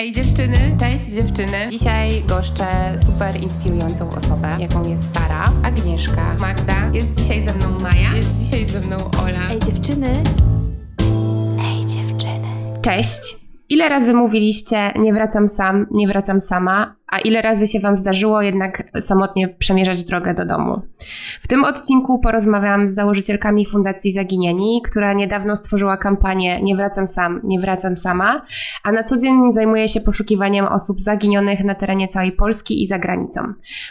Ej dziewczyny, cześć dziewczyny. Dzisiaj goszczę super inspirującą osobę, jaką jest Sara, Agnieszka, Magda. Jest dzisiaj ze mną Maja, jest dzisiaj ze mną Ola. Ej dziewczyny. Ej dziewczyny. Cześć. Ile razy mówiliście nie wracam sam, nie wracam sama, a ile razy się Wam zdarzyło jednak samotnie przemierzać drogę do domu. W tym odcinku porozmawiałam z założycielkami Fundacji Zaginieni, która niedawno stworzyła kampanię Nie wracam sam, nie wracam sama, a na co dzień zajmuje się poszukiwaniem osób zaginionych na terenie całej Polski i za granicą.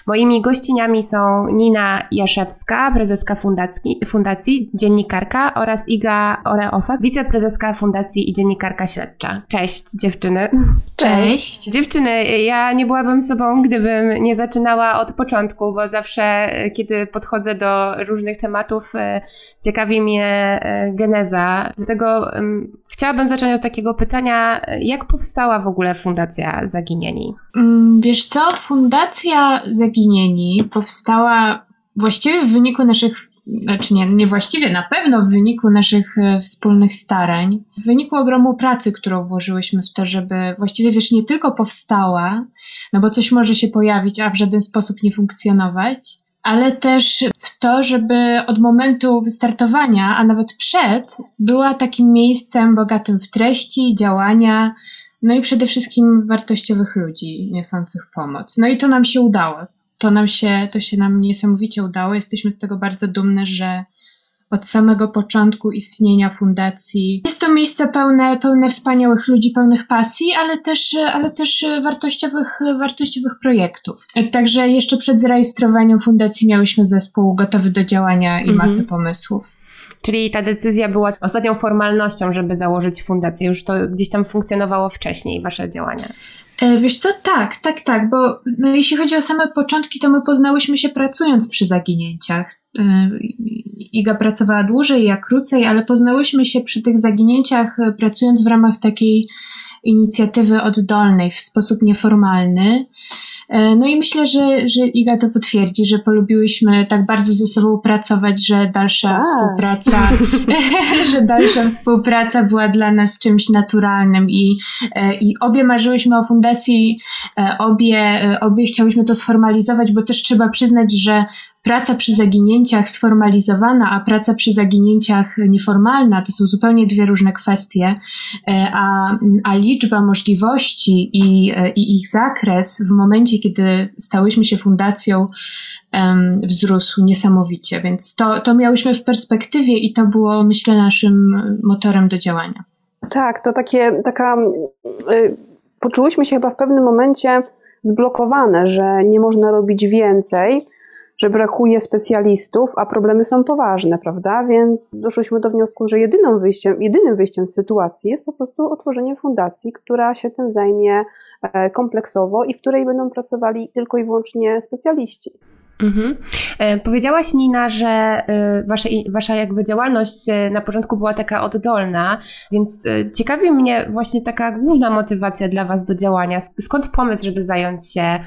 Moimi gościniami są Nina Jaszewska, prezeska fundacji, fundacji dziennikarka oraz Iga Oreofa, wiceprezeska fundacji i dziennikarka śledcza. Cześć dziewczyny. Cześć. Dziewczyny, ja nie byłabym byłabym sobą, gdybym nie zaczynała od początku, bo zawsze, e, kiedy podchodzę do różnych tematów, e, ciekawi mnie e, geneza. Dlatego chciałabym zacząć od takiego pytania, jak powstała w ogóle Fundacja Zaginieni? Mm, wiesz co, Fundacja Zaginieni powstała właściwie w wyniku naszych znaczy nie, nie właściwie, na pewno w wyniku naszych wspólnych starań, w wyniku ogromu pracy, którą włożyłyśmy w to, żeby właściwie, wiesz, nie tylko powstała, no bo coś może się pojawić, a w żaden sposób nie funkcjonować, ale też w to, żeby od momentu wystartowania, a nawet przed, była takim miejscem bogatym w treści, działania, no i przede wszystkim wartościowych ludzi niosących pomoc. No i to nam się udało to nam się, to się nam niesamowicie udało. Jesteśmy z tego bardzo dumne, że od samego początku istnienia fundacji. Jest to miejsce pełne, pełne wspaniałych ludzi, pełnych pasji, ale też, ale też wartościowych, wartościowych projektów. Także jeszcze przed zarejestrowaniem fundacji miałyśmy zespół gotowy do działania i mhm. masę pomysłów. Czyli ta decyzja była ostatnią formalnością, żeby założyć fundację. Już to gdzieś tam funkcjonowało wcześniej, wasze działania. E, wiesz co, tak, tak, tak, bo no, jeśli chodzi o same początki, to my poznałyśmy się pracując przy zaginięciach. E, Iga pracowała dłużej, ja krócej, ale poznałyśmy się przy tych zaginięciach e, pracując w ramach takiej inicjatywy oddolnej w sposób nieformalny. E, no i myślę, że, że Iga to potwierdzi, że polubiłyśmy tak bardzo ze sobą pracować, że dalsza tak. współpraca, że dalsza współpraca była dla nas czymś naturalnym i, e, i obie marzyłyśmy o fundacji, e, obie, obie chciałyśmy to sformalizować, bo też trzeba przyznać, że praca przy zaginięciach sformalizowana, a praca przy zaginięciach nieformalna to są zupełnie dwie różne kwestie, a, a liczba możliwości i, i ich zakres w momencie, kiedy stałyśmy się fundacją, um, wzrósł niesamowicie. Więc to, to miałyśmy w perspektywie i to było, myślę, naszym motorem do działania. Tak, to takie, taka. Y, poczułyśmy się chyba w pewnym momencie zblokowane, że nie można robić więcej, że brakuje specjalistów, a problemy są poważne, prawda? Więc doszliśmy do wniosku, że jedynym wyjściem, jedynym wyjściem z sytuacji jest po prostu otworzenie fundacji, która się tym zajmie E, kompleksowo i w której będą pracowali tylko i wyłącznie specjaliści. Mhm. E, powiedziałaś Nina, że e, wasza, wasza jakby działalność na początku była taka oddolna, więc ciekawi mnie właśnie taka główna motywacja dla Was do działania. Skąd pomysł, żeby zająć się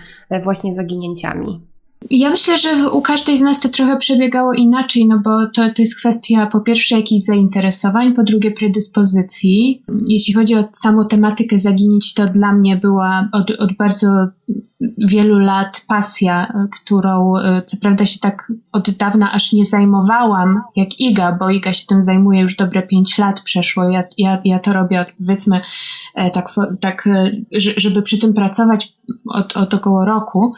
właśnie zaginięciami? Ja myślę, że u każdej z nas to trochę przebiegało inaczej, no bo to, to jest kwestia po pierwsze jakichś zainteresowań, po drugie predyspozycji. Jeśli chodzi o samą tematykę zaginić, to dla mnie była od, od bardzo wielu lat pasja, którą e, co prawda się tak od dawna aż nie zajmowałam, jak Iga, bo Iga się tym zajmuje już dobre pięć lat przeszło. Ja, ja, ja to robię od, powiedzmy e, tak, tak, e, żeby przy tym pracować od, od około roku.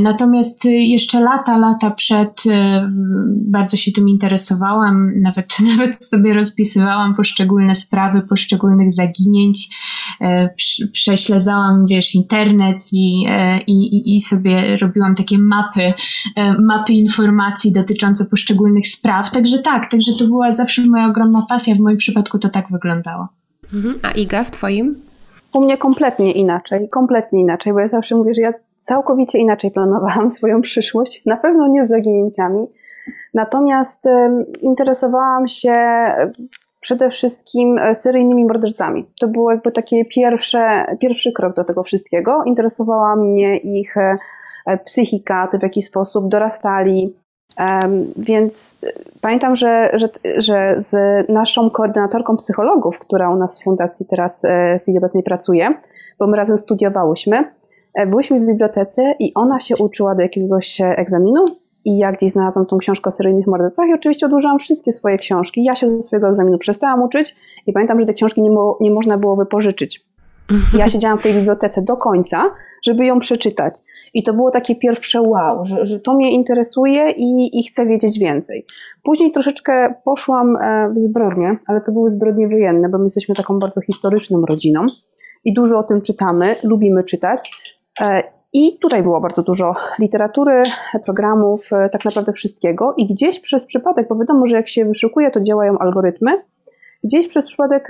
Natomiast jeszcze lata, lata przed bardzo się tym interesowałam, nawet, nawet sobie rozpisywałam poszczególne sprawy, poszczególnych zaginięć, prześledzałam, wiesz, internet i i, i, i sobie robiłam takie mapy, e, mapy informacji dotyczące poszczególnych spraw. Także tak, także to była zawsze moja ogromna pasja. W moim przypadku to tak wyglądało. Mhm. A Iga, w Twoim? U mnie kompletnie inaczej, kompletnie inaczej, bo ja zawsze mówię, że ja całkowicie inaczej planowałam swoją przyszłość, na pewno nie z zaginięciami. Natomiast interesowałam się przede wszystkim e, seryjnymi mordercami. To był jakby taki pierwszy krok do tego wszystkiego. Interesowała mnie ich e, psychika, to w jaki sposób dorastali, Więc pamiętam, że, że, że z naszą koordynatorką psychologów, która u nas w fundacji teraz w chwili obecnej pracuje, bo my razem studiowałyśmy, byłyśmy w bibliotece i ona się uczyła do jakiegoś egzaminu i ja gdzieś znalazłam tą książkę o seryjnych mordercach i oczywiście odłożyłam wszystkie swoje książki. Ja się ze swojego egzaminu przestałam uczyć i pamiętam, że te książki nie, mo nie można było wypożyczyć. Ja siedziałam w tej bibliotece do końca, żeby ją przeczytać. I to było takie pierwsze wow, że, że to mnie interesuje i, i chcę wiedzieć więcej. Później troszeczkę poszłam e, w zbrodnie, ale to były zbrodnie wojenne, bo my jesteśmy taką bardzo historyczną rodziną i dużo o tym czytamy, lubimy czytać. E, I tutaj było bardzo dużo literatury, programów, e, tak naprawdę wszystkiego. I gdzieś przez przypadek, bo wiadomo, że jak się wyszukuje, to działają algorytmy. Gdzieś przez przypadek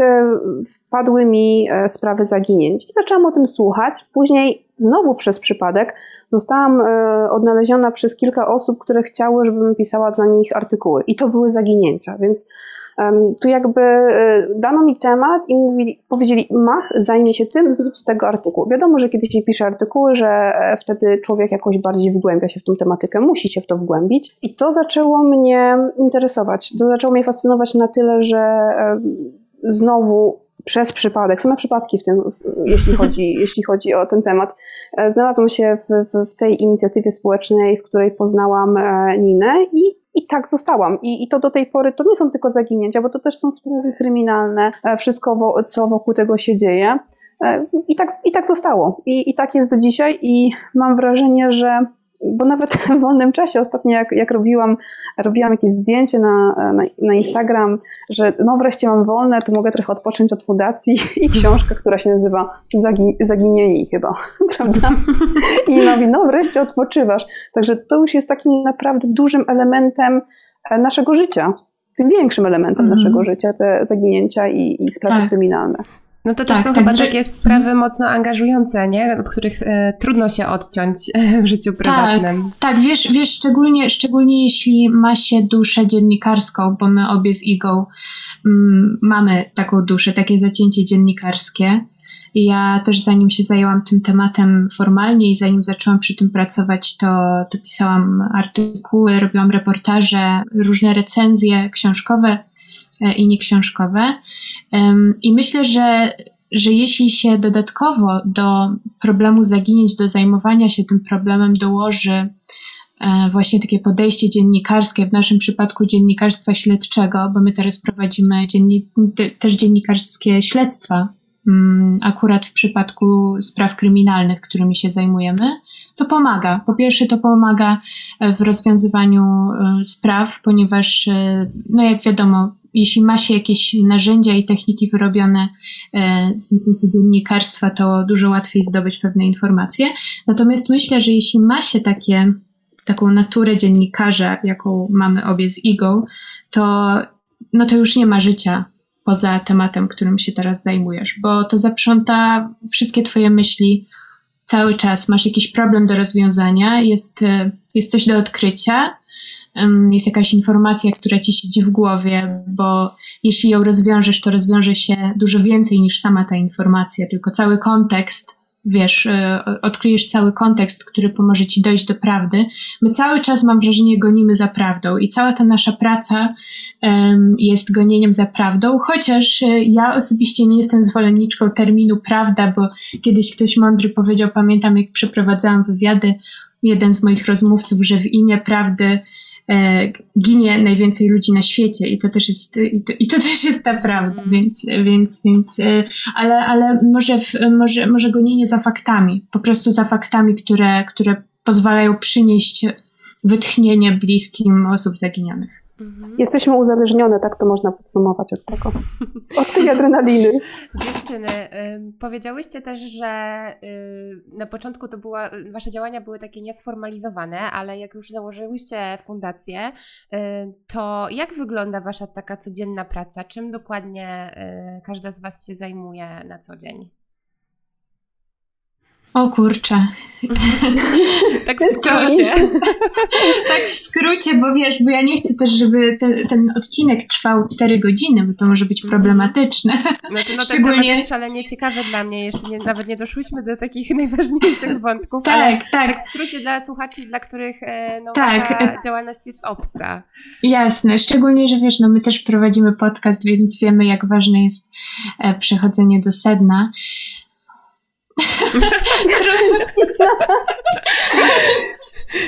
wpadły mi sprawy zaginięć i zaczęłam o tym słuchać. Później znowu przez przypadek zostałam e, odnaleziona przez kilka osób, które chciały, żebym pisała dla nich artykuły. I to były zaginięcia, więc tu jakby e, dano mi temat i mówili, powiedzieli, mach, zajmie się tym, zrób z tego artykuł. Wiadomo, że kiedy się pisze artykuły, że e, wtedy człowiek jakoś bardziej wgłębia się w tą tematykę, musi się w to wgłębić. I to zaczęło mnie interesować. To zaczęło mnie fascynować na tyle, że znowu przez przypadek, same przypadki w tym, jeśli chodzi, jeśli chodzi o ten temat, e, znalazłam się w, w, tej inicjatywie społecznej, w której poznałam Ninę i, i tak zostałam. I, I to do tej pory to nie są tylko zaginięcia, bo to też są sprawy kryminalne, e, wszystko, co wokół tego się dzieje. I tak, i tak zostało. I, I tak jest do dzisiaj i mam wrażenie, że bo nawet w wolnym czasie ostatnio jak, jak robiłam, robiłam jakieś zdjęcie na, na, na, Instagram, że no wreszcie mam wolne, to mogę trochę odpocząć od fundacji i książka, która się nazywa Zagi, Zaginieni chyba, prawda? I mówi, no wreszcie odpoczywasz. Także to już jest takim naprawdę dużym elementem e, naszego życia, tym większym elementem mm -hmm. naszego życia, te zaginięcia i, i sprawy tak. kryminalne. No to też tak, są tak, chyba takie sprawy mocno angażujące, nie? Od których e, trudno się odciąć w życiu tak, prywatnym. Tak, tak wiesz, wiesz szczególnie, szczególnie jeśli ma się duszę dziennikarską, bo my obie z Igą mm, mamy taką duszę, takie zacięcie dziennikarskie. Ja też zanim się zajęłam tym tematem formalnie i zanim zaczęłam przy tym pracować, to, to pisałam artykuły, robiłam reportaże, różne recenzje książkowe E, i nieksiążkowe. I myślę, że, że jeśli się dodatkowo do problemu zaginięć, do zajmowania się tym problemem dołoży e, właśnie takie podejście dziennikarskie, w naszym przypadku dziennikarstwa śledczego, bo my teraz prowadzimy dzienni też dziennikarskie śledztwa, mm, akurat w przypadku spraw kryminalnych, którymi się zajmujemy, to pomaga. Po pierwsze, to pomaga w rozwiązywaniu e, spraw, ponieważ, no jak wiadomo, jeśli ma się jakieś narzędzia i techniki wyrobione e, z dziennikarstwa, to dużo łatwiej zdobyć pewne informacje. Natomiast myślę, że jeśli ma się takie, taką naturę dziennikarza, jaką mamy obie z Igą, to, no to już nie ma życia poza tematem, którym się teraz zajmujesz, bo to zaprząta wszystkie Twoje myśli cały czas. Masz jakiś problem do rozwiązania, jest, e, jest coś do odkrycia jest jakaś informacja, która ci siedzi w głowie, bo jeśli ją rozwiążesz, to rozwiąże się dużo więcej niż sama ta informacja, tylko cały kontekst, wiesz, e, odkryjesz cały kontekst, który pomoże ci dojść do prawdy. My cały czas, mam wrażenie, gonimy za prawdą i cała ta nasza praca jest gonieniem za prawdą, chociaż e, ja osobiście nie jestem zwolenniczką terminu prawda, bo kiedyś ktoś mądry powiedział, pamiętam jak przeprowadzałam wywiady, jeden z moich rozmówców, że w imię prawdy ginie najwięcej ludzi na świecie i to też jest, i to, i to też jest ta prawda, więc, więc, więc e, ale, ale może, w, może, może gonienie za faktami, po prostu za faktami, które, które pozwalają przynieść wytchnienie bliskim osób zaginionych. Mhm. Jesteśmy uzależnione, tak to można podsumować od tego. Od tej adrenaliny. Dziewczyny, powiedziałyście też, że y, na początku to była, wasze działania były takie niesformalizowane, ale jak już założyłyście fundację, y, to jak wygląda wasza taka codzienna praca? Czym dokładnie y, każda z was się zajmuje na co dzień? O kurczę, tak w skrócie. tak w skrócie, bo wiesz, bo ja nie chcę też, żeby te, ten odcinek trwał 4 godziny, bo to może być mhm. problematyczne. No to no, Szczególnie... ten jest szalenie ciekawy dla mnie. Jeszcze nie, nawet nie doszłyśmy do takich najważniejszych wątków. Tak, ale tak. tak w skrócie dla słuchaczy, dla których e, no, tak. działalność jest obca. Jasne, szczególnie, że wiesz, no my też prowadzimy podcast, więc wiemy, jak ważne jest e, przechodzenie do sedna.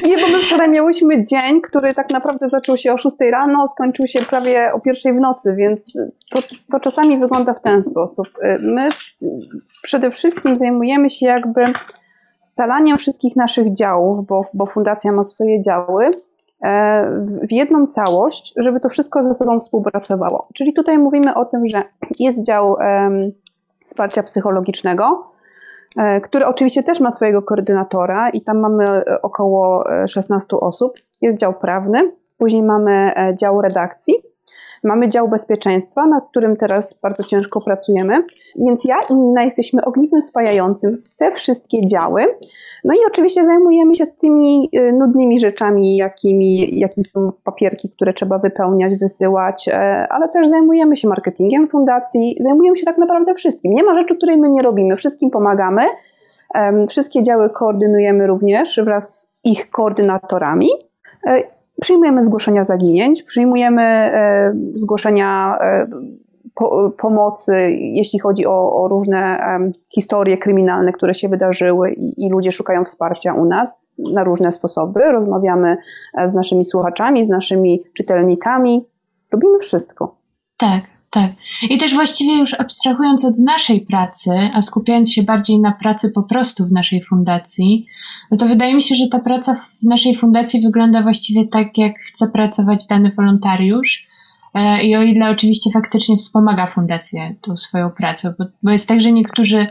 Nie, bo my wczoraj miałyśmy dzień, który tak naprawdę zaczął się o 6 rano, skończył się prawie o pierwszej w nocy, więc to, to czasami wygląda w ten sposób. My przede wszystkim zajmujemy się jakby scalaniem wszystkich naszych działów, bo, bo fundacja ma swoje działy, e, w jedną całość, żeby to wszystko ze sobą współpracowało. Czyli tutaj mówimy o tym, że jest dział um, wsparcia psychologicznego, który oczywiście też ma swojego koordynatora i tam mamy e, około 16 e, osób. Jest dział prawny, później mamy dział redakcji, mamy dział bezpieczeństwa, nad którym teraz bardzo ciężko pracujemy, więc ja i Nina jesteśmy ogniwem spajającym te wszystkie działy. No i oczywiście zajmujemy się tymi y, nudnymi rzeczami, jakimi, jakimi są papierki, które trzeba wypełniać, wysyłać, e, ale też zajmujemy się marketingiem fundacji, zajmujemy się tak naprawdę wszystkim. Nie ma rzeczy, której my nie robimy, wszystkim pomagamy. Wszystkie działy koordynujemy również wraz z ich koordynatorami. E, przyjmujemy zgłoszenia zaginięć, przyjmujemy e, zgłoszenia po, pomocy, jeśli chodzi o, o różne historie kryminalne, które się wydarzyły i, i, ludzie szukają wsparcia u nas na różne sposoby. Rozmawiamy e, z naszymi słuchaczami, z naszymi czytelnikami. Robimy wszystko. Tak, tak. I też właściwie już abstrahując od naszej pracy, a skupiając się bardziej na pracy po prostu w naszej fundacji, no to wydaje mi się, że ta praca w naszej fundacji wygląda właściwie tak, jak chce pracować dany wolontariusz E, I o ile oczywiście faktycznie wspomaga fundację tą swoją pracę, bo, bo jest tak, że niektórzy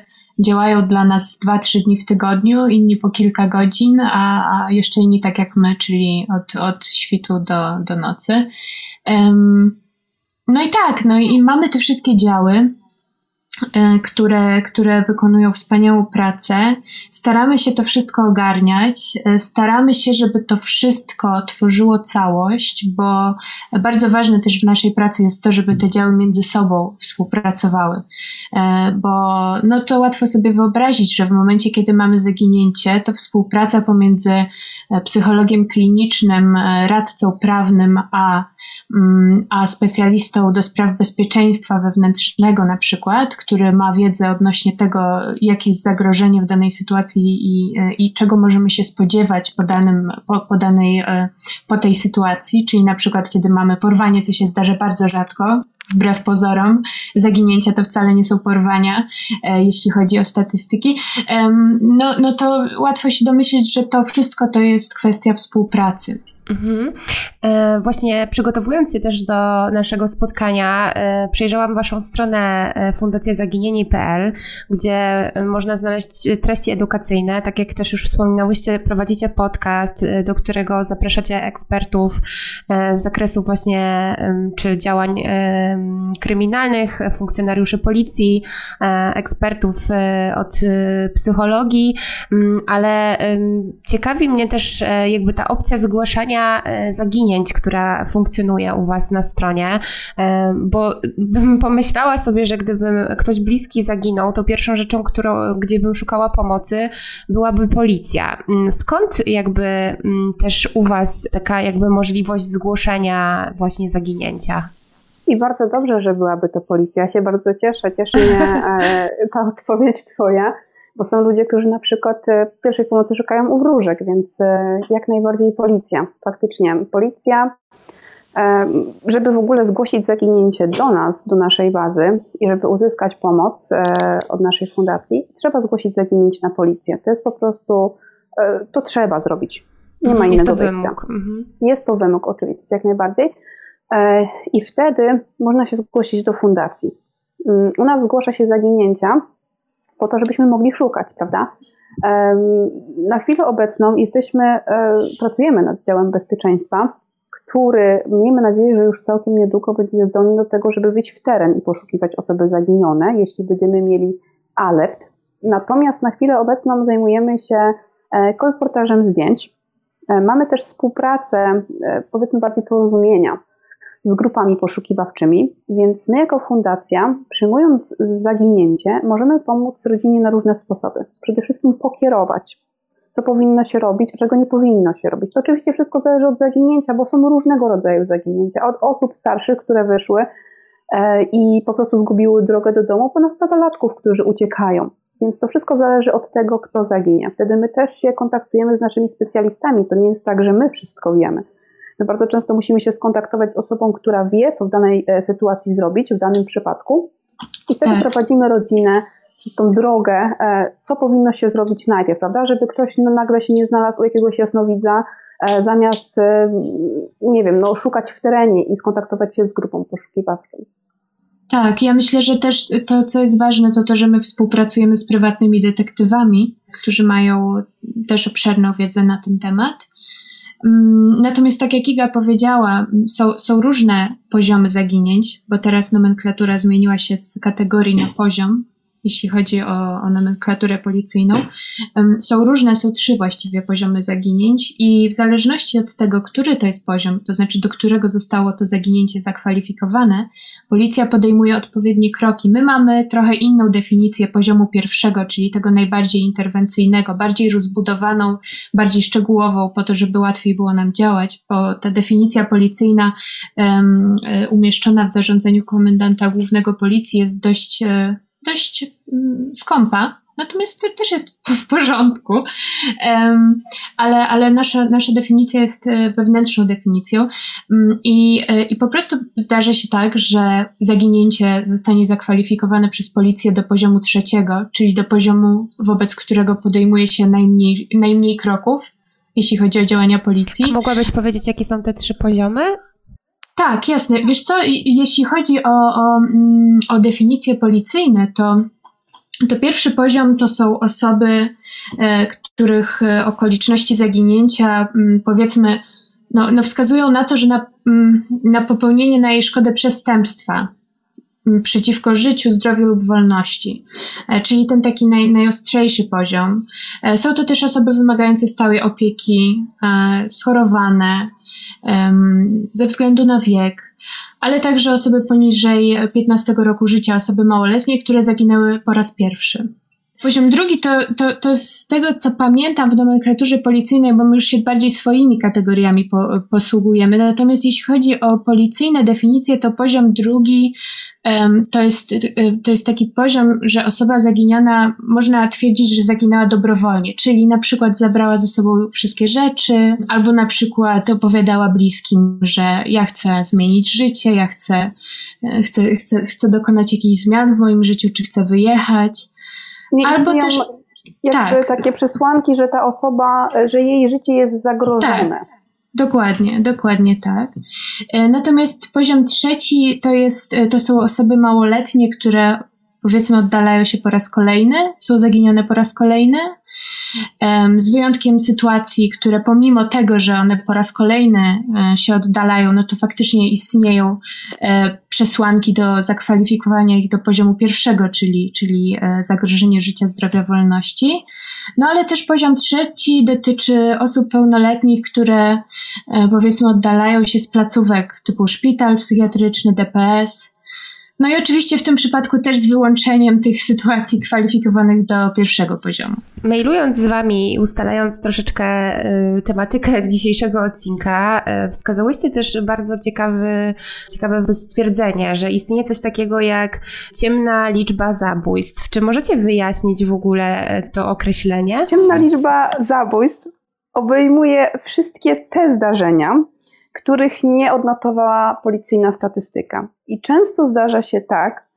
działają dla nas 2-3 dni w tygodniu, inni po kilka godzin, a, a jeszcze inni tak jak my, czyli od, od świtu do, do nocy. Um, no i tak, no i mamy te wszystkie działy. E, które, które wykonują wspaniałą pracę. Staramy się to wszystko ogarniać, e, staramy się, żeby to wszystko tworzyło całość, bo bardzo ważne też w naszej pracy jest to, żeby te działy między sobą współpracowały. E, bo no to łatwo sobie wyobrazić, że w momencie, kiedy mamy zaginięcie, to współpraca pomiędzy psychologiem klinicznym, radcą prawnym, a a specjalistą do spraw bezpieczeństwa wewnętrznego, na przykład, który ma wiedzę odnośnie tego, jakie jest zagrożenie w danej sytuacji i, i czego możemy się spodziewać po, danym, po, po, danej, e, po tej sytuacji, czyli na przykład, kiedy mamy porwanie, co się zdarza bardzo rzadko, wbrew pozorom, zaginięcia to wcale nie są porwania, e, jeśli chodzi o statystyki, no, no to łatwo się domyślić, że to wszystko to jest kwestia współpracy. Mhm. E, właśnie przygotowując się też do naszego spotkania, e, przejrzałam Waszą stronę e, fundacjazaginieni.pl, gdzie można znaleźć treści edukacyjne. Tak jak też już wspominałyście, prowadzicie podcast, do którego zapraszacie ekspertów z zakresu właśnie czy działań kryminalnych, funkcjonariuszy policji, ekspertów od psychologii, ale ciekawi mnie też jakby ta opcja zgłaszania E, zaginięć, która funkcjonuje u Was na stronie, e, bo bym pomyślała sobie, że gdyby ktoś bliski zaginął, to pierwszą rzeczą, którą, gdzie bym szukała pomocy, byłaby policja. Mm, skąd jakby mm, też u Was taka jakby możliwość zgłoszenia właśnie zaginięcia? I bardzo dobrze, że byłaby to policja. Ja się bardzo cieszę. Cieszy mnie e, ta odpowiedź Twoja bo są ludzie, którzy na przykład e, pierwszej pomocy szukają u wróżek, więc e, jak najbardziej policja, faktycznie. Policja, e, żeby w ogóle zgłosić zaginięcie do nas, do naszej bazy i żeby uzyskać pomoc od naszej fundacji, trzeba zgłosić zaginięcie na policję. To jest po prostu, to trzeba zrobić. Nie ma mhm, innego jest to wyjścia. Wymóg. Mhm. Jest to wymóg, oczywiście, jak najbardziej. I wtedy można się zgłosić do fundacji. Mm, u nas zgłasza się zaginięcia po to, żebyśmy mogli szukać, prawda? Na chwilę obecną jesteśmy, e, pracujemy nad działem bezpieczeństwa, który miejmy nadzieję, że już całkiem niedługo będzie zdolny do tego, żeby wyjść w teren i poszukiwać osoby zaginione, jeśli będziemy mieli alert. Natomiast na chwilę obecną zajmujemy się kolportażem zdjęć. Mamy też współpracę, powiedzmy bardziej porozumienia z grupami poszukiwawczymi, więc my jako fundacja, przyjmując zaginięcie, możemy pomóc rodzinie na różne sposoby. Przede wszystkim pokierować, co powinno się robić, a czego nie powinno się robić. To oczywiście wszystko zależy od zaginięcia, bo są różnego rodzaju zaginięcia. Od osób starszych, które wyszły e, i po prostu zgubiły drogę do domu, po nastolatków, którzy uciekają. Więc to wszystko zależy od tego, kto zaginie. Wtedy my też się kontaktujemy z naszymi specjalistami. To nie jest tak, że my wszystko wiemy. My bardzo często musimy się skontaktować z osobą, która wie, co w danej e, sytuacji zrobić, w danym przypadku. I wtedy tak. prowadzimy rodzinę przez tą drogę, e, co powinno się zrobić najpierw, prawda? Żeby ktoś nagle się nie znalazł u jakiegoś jasnowidza, e, zamiast, nie wiem, no, szukać w terenie i skontaktować się z grupą poszukiwawczą. Tak, ja myślę, że też to, co jest ważne, to to, że my współpracujemy z prywatnymi detektywami, którzy mają też obszerną wiedzę na ten temat. Mm, natomiast tak jak Iga powiedziała, są, są różne poziomy zaginięć, bo teraz nomenklatura zmieniła się z kategorii na poziom jeśli chodzi o, o nomenklaturę policyjną. Są różne, są trzy właściwie poziomy zaginięć i w zależności od tego, który to jest poziom, to znaczy do którego zostało to zaginięcie zakwalifikowane, policja podejmuje odpowiednie kroki. My mamy trochę inną definicję poziomu pierwszego, czyli tego najbardziej interwencyjnego, bardziej rozbudowaną, bardziej szczegółową, po to, żeby łatwiej było nam działać, bo ta definicja policyjna um, umieszczona w zarządzeniu komendanta głównego policji jest dość e, dość mm, skąpa, natomiast to też jest w porządku, ale, ale nasza, nasza definicja jest e, wewnętrzną definicją um, i, e, i po prostu zdarza się tak, że zaginięcie zostanie zakwalifikowane przez policję do poziomu trzeciego, czyli do poziomu, wobec którego podejmuje się najmniej, najmniej kroków, jeśli chodzi o działania policji. A mogłabyś powiedzieć, jakie są te trzy poziomy? Tak, jasne. Wiesz co, jeśli chodzi o, o, mm, o definicje policyjne, to, to pierwszy poziom to są osoby, e, których e, okoliczności zaginięcia, mm, powiedzmy, no, no wskazują na to, że na, mm, na popełnienie na jej szkodę przestępstwa przeciwko życiu, zdrowiu lub wolności, e, czyli ten taki naj, najostrzejszy poziom. Są to też osoby wymagające stałej opieki, schorowane, ze względu na wiek, ale także osoby poniżej 15 roku życia, osoby małoletnie, które zaginęły po raz pierwszy. Poziom drugi to, to, to z tego, co pamiętam w nomenklaturze policyjnej, bo my już się bardziej swoimi kategoriami po, posługujemy. Natomiast jeśli chodzi o policyjne definicje, to poziom drugi um, to, jest, to jest taki poziom, że osoba zaginiona można twierdzić, że zaginęła dobrowolnie, czyli na przykład zabrała ze sobą wszystkie rzeczy, albo na przykład opowiadała bliskim, że ja chcę zmienić życie, ja chcę, chcę, chcę, chcę dokonać jakichś zmian w moim życiu, czy chcę wyjechać. Nie Albo też tak. takie przesłanki, że ta osoba, że jej życie jest zagrożone. Tak. Dokładnie, dokładnie tak. E, natomiast poziom trzeci to, jest, e, to są osoby małoletnie, które powiedzmy oddalają się po raz kolejny, są zaginione po raz kolejny, z wyjątkiem sytuacji, które pomimo tego, że one po raz kolejny e, się oddalają, no to faktycznie istnieją e, przesłanki do zakwalifikowania ich do poziomu pierwszego, czyli, czyli e, zagrożenie życia, zdrowia, wolności. No ale też poziom trzeci dotyczy osób pełnoletnich, które powiedzmy oddalają się z placówek typu szpital psychiatryczny, DPS, no i oczywiście w tym przypadku też z wyłączeniem tych sytuacji kwalifikowanych do pierwszego poziomu. Mailując z Wami, ustalając troszeczkę y, tematykę dzisiejszego odcinka, y, wskazałyście też bardzo ciekawy, ciekawe stwierdzenie, że istnieje coś takiego jak ciemna liczba zabójstw. Czy możecie wyjaśnić w ogóle y, to określenie? Ciemna liczba zabójstw obejmuje wszystkie te zdarzenia, których nie odnotowała policyjna statystyka. I często zdarza się tak,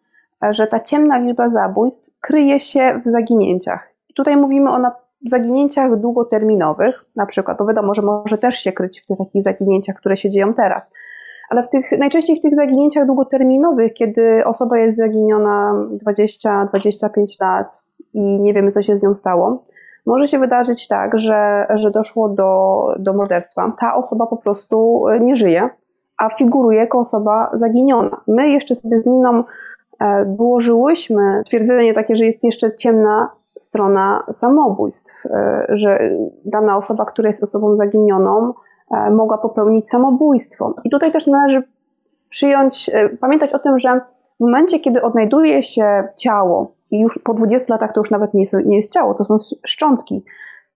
że ta ciemna liczba zabójstw kryje się w zaginięciach. I tutaj mówimy o zaginięciach długoterminowych, na przykład, bo wiadomo, że może też się kryć w tych takich zaginięciach, które się dzieją teraz. Ale w tych, najczęściej w tych zaginięciach długoterminowych, kiedy osoba jest zaginiona 20-25 lat i nie wiemy, co się z nią stało, może się wydarzyć tak, że, że doszło do, do morderstwa. Ta osoba po prostu e, nie żyje, a figuruje jako osoba zaginiona. My jeszcze sobie z Niną e, wyłożyłyśmy twierdzenie takie, że jest jeszcze ciemna strona samobójstw, że dana osoba, która jest osobą zaginioną, mogła popełnić samobójstwo. I tutaj też należy przyjąć, pamiętać o tym, że w momencie, kiedy odnajduje się ciało, i już po 20 latach to już nawet nie jest, nie jest ciało, to są szczątki,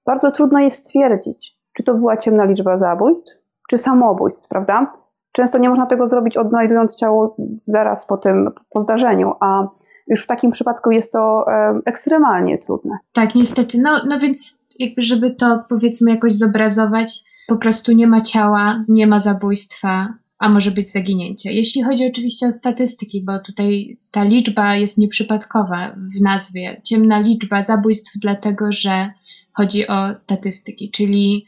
bardzo trudno jest stwierdzić, czy to była ciemna liczba zabójstw, czy samobójstw, prawda? Często nie można tego zrobić odnajdując ciało zaraz po tym, po zdarzeniu, a już w takim przypadku jest to e, ekstremalnie trudne. Tak, niestety. No, no więc jakby, żeby to powiedzmy jakoś zobrazować, po prostu nie ma ciała, nie ma zabójstwa, a może być zaginięcie. Jeśli chodzi oczywiście o statystyki, bo tutaj ta liczba jest nieprzypadkowa w nazwie. Ciemna liczba zabójstw, dlatego że chodzi o statystyki, czyli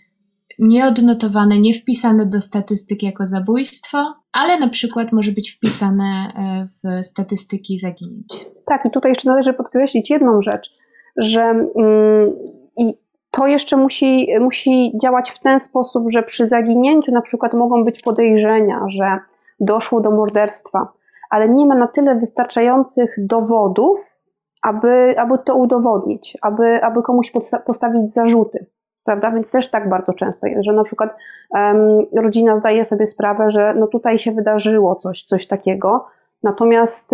nieodnotowane, nie wpisane do statystyk jako zabójstwo, ale na przykład może być wpisane e, w statystyki zaginięć. Tak, i tutaj jeszcze należy podkreślić jedną rzecz, że mm, i to jeszcze musi, musi działać w ten sposób, że przy zaginięciu na przykład mogą być podejrzenia, że doszło do morderstwa, ale nie ma na tyle wystarczających dowodów, aby, aby to udowodnić, aby, aby komuś postawić zarzuty. Prawda? Więc też tak bardzo często jest, że na przykład um, rodzina zdaje sobie sprawę, że no tutaj się wydarzyło coś, coś takiego, Natomiast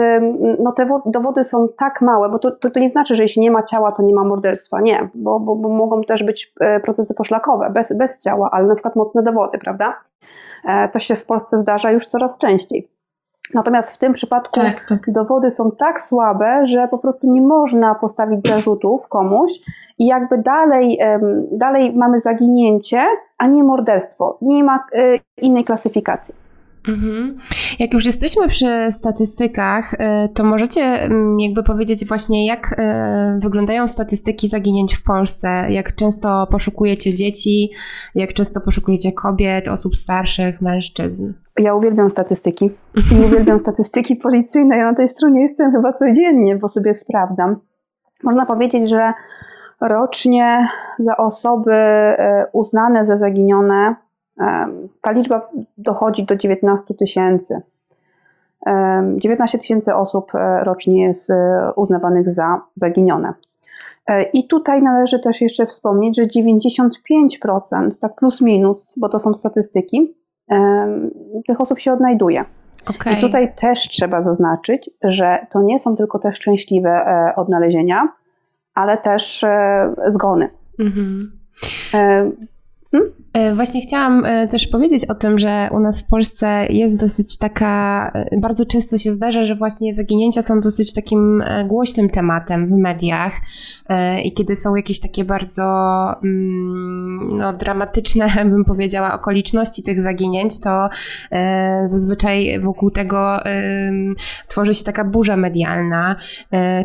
no, te dowody są tak małe, bo to, to, to, nie znaczy, że jeśli nie ma ciała, to nie ma morderstwa. Nie, bo, bo, bo mogą też być e, procesy poszlakowe bez, bez ciała, ale na przykład mocne dowody, prawda? E, to się w Polsce zdarza już coraz częściej. Natomiast w tym przypadku tak, tak. dowody są tak słabe, że po prostu nie można postawić zarzutów komuś i jakby dalej, dalej mamy zaginięcie, a nie morderstwo. Nie ma e, innej klasyfikacji. Mhm. Jak już jesteśmy przy statystykach, e, to możecie mm, jakby powiedzieć właśnie, jak e, wyglądają statystyki zaginięć w Polsce? Jak często poszukujecie dzieci? Jak często poszukujecie kobiet, osób starszych, mężczyzn? Ja uwielbiam statystyki. I uwielbiam statystyki policyjne. Ja na tej stronie jestem chyba codziennie, bo sobie sprawdzam. Można powiedzieć, że rocznie za osoby e, uznane za zaginione ta liczba dochodzi do 19 tysięcy. 19 tysięcy osób e, rocznie jest e, uznawanych za zaginione. E, I tutaj należy też jeszcze wspomnieć, że 95%, tak plus minus, bo to są statystyki, tych osób się odnajduje. Okay. I tutaj też trzeba zaznaczyć, że to nie są tylko te szczęśliwe odnalezienia, ale też zgony. Mhm. Hmm? E, właśnie chciałam e, też powiedzieć o tym, że u nas w Polsce jest dosyć taka, e, bardzo często się zdarza, że właśnie zaginięcia są dosyć takim głośnym tematem w mediach i kiedy są jakieś takie bardzo mm, no, dramatyczne, bym powiedziała, okoliczności tych zaginięć, to zazwyczaj wokół tego tworzy się taka burza medialna.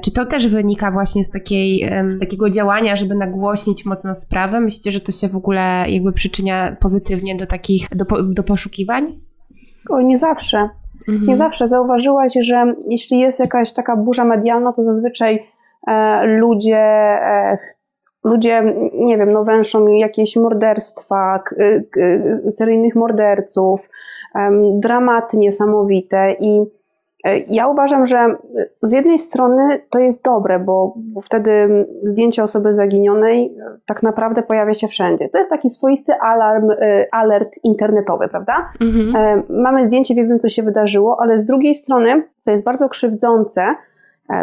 Czy to też wynika właśnie z takiej, takiego działania, żeby nagłośnić mocno sprawę? Myślicie, że to się w ogóle jakby przyczynia pozytywnie do takich, do, do poszukiwań? O, nie zawsze. Mhm. Nie zawsze. Zauważyłaś, że jeśli jest jakaś taka burza medialna, to zazwyczaj e, ludzie e, ludzie, nie wiem, no węszą jakieś morderstwa, k, seryjnych morderców, dramaty niesamowite i E, ja uważam, że z jednej strony to jest dobre, bo, wtedy zdjęcie osoby zaginionej e, tak naprawdę pojawia się wszędzie. To jest taki swoisty alarm, e, alert internetowy, prawda? Mhm. Mamy zdjęcie, wiemy, co się wydarzyło, ale z drugiej strony, co jest bardzo krzywdzące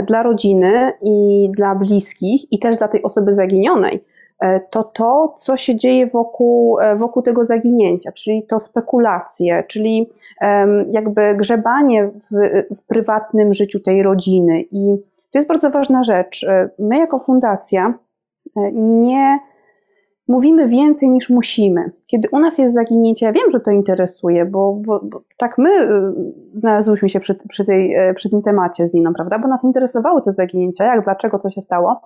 dla rodziny i dla bliskich, i też dla tej osoby zaginionej, E, to to, co się dzieje wokół, e, wokół tego zaginięcia, czyli to spekulacje, czyli jakby grzebanie w, w prywatnym życiu tej rodziny. I to jest bardzo ważna rzecz. E, my, jako fundacja, nie mówimy więcej niż musimy. Kiedy u nas jest zaginięcie, ja wiem, że to interesuje, bo, bo, bo tak my znalazłyśmy się przy, przy, tej, przy tym temacie z Niną, prawda? Bo nas interesowały te zaginięcia, jak, dlaczego to się stało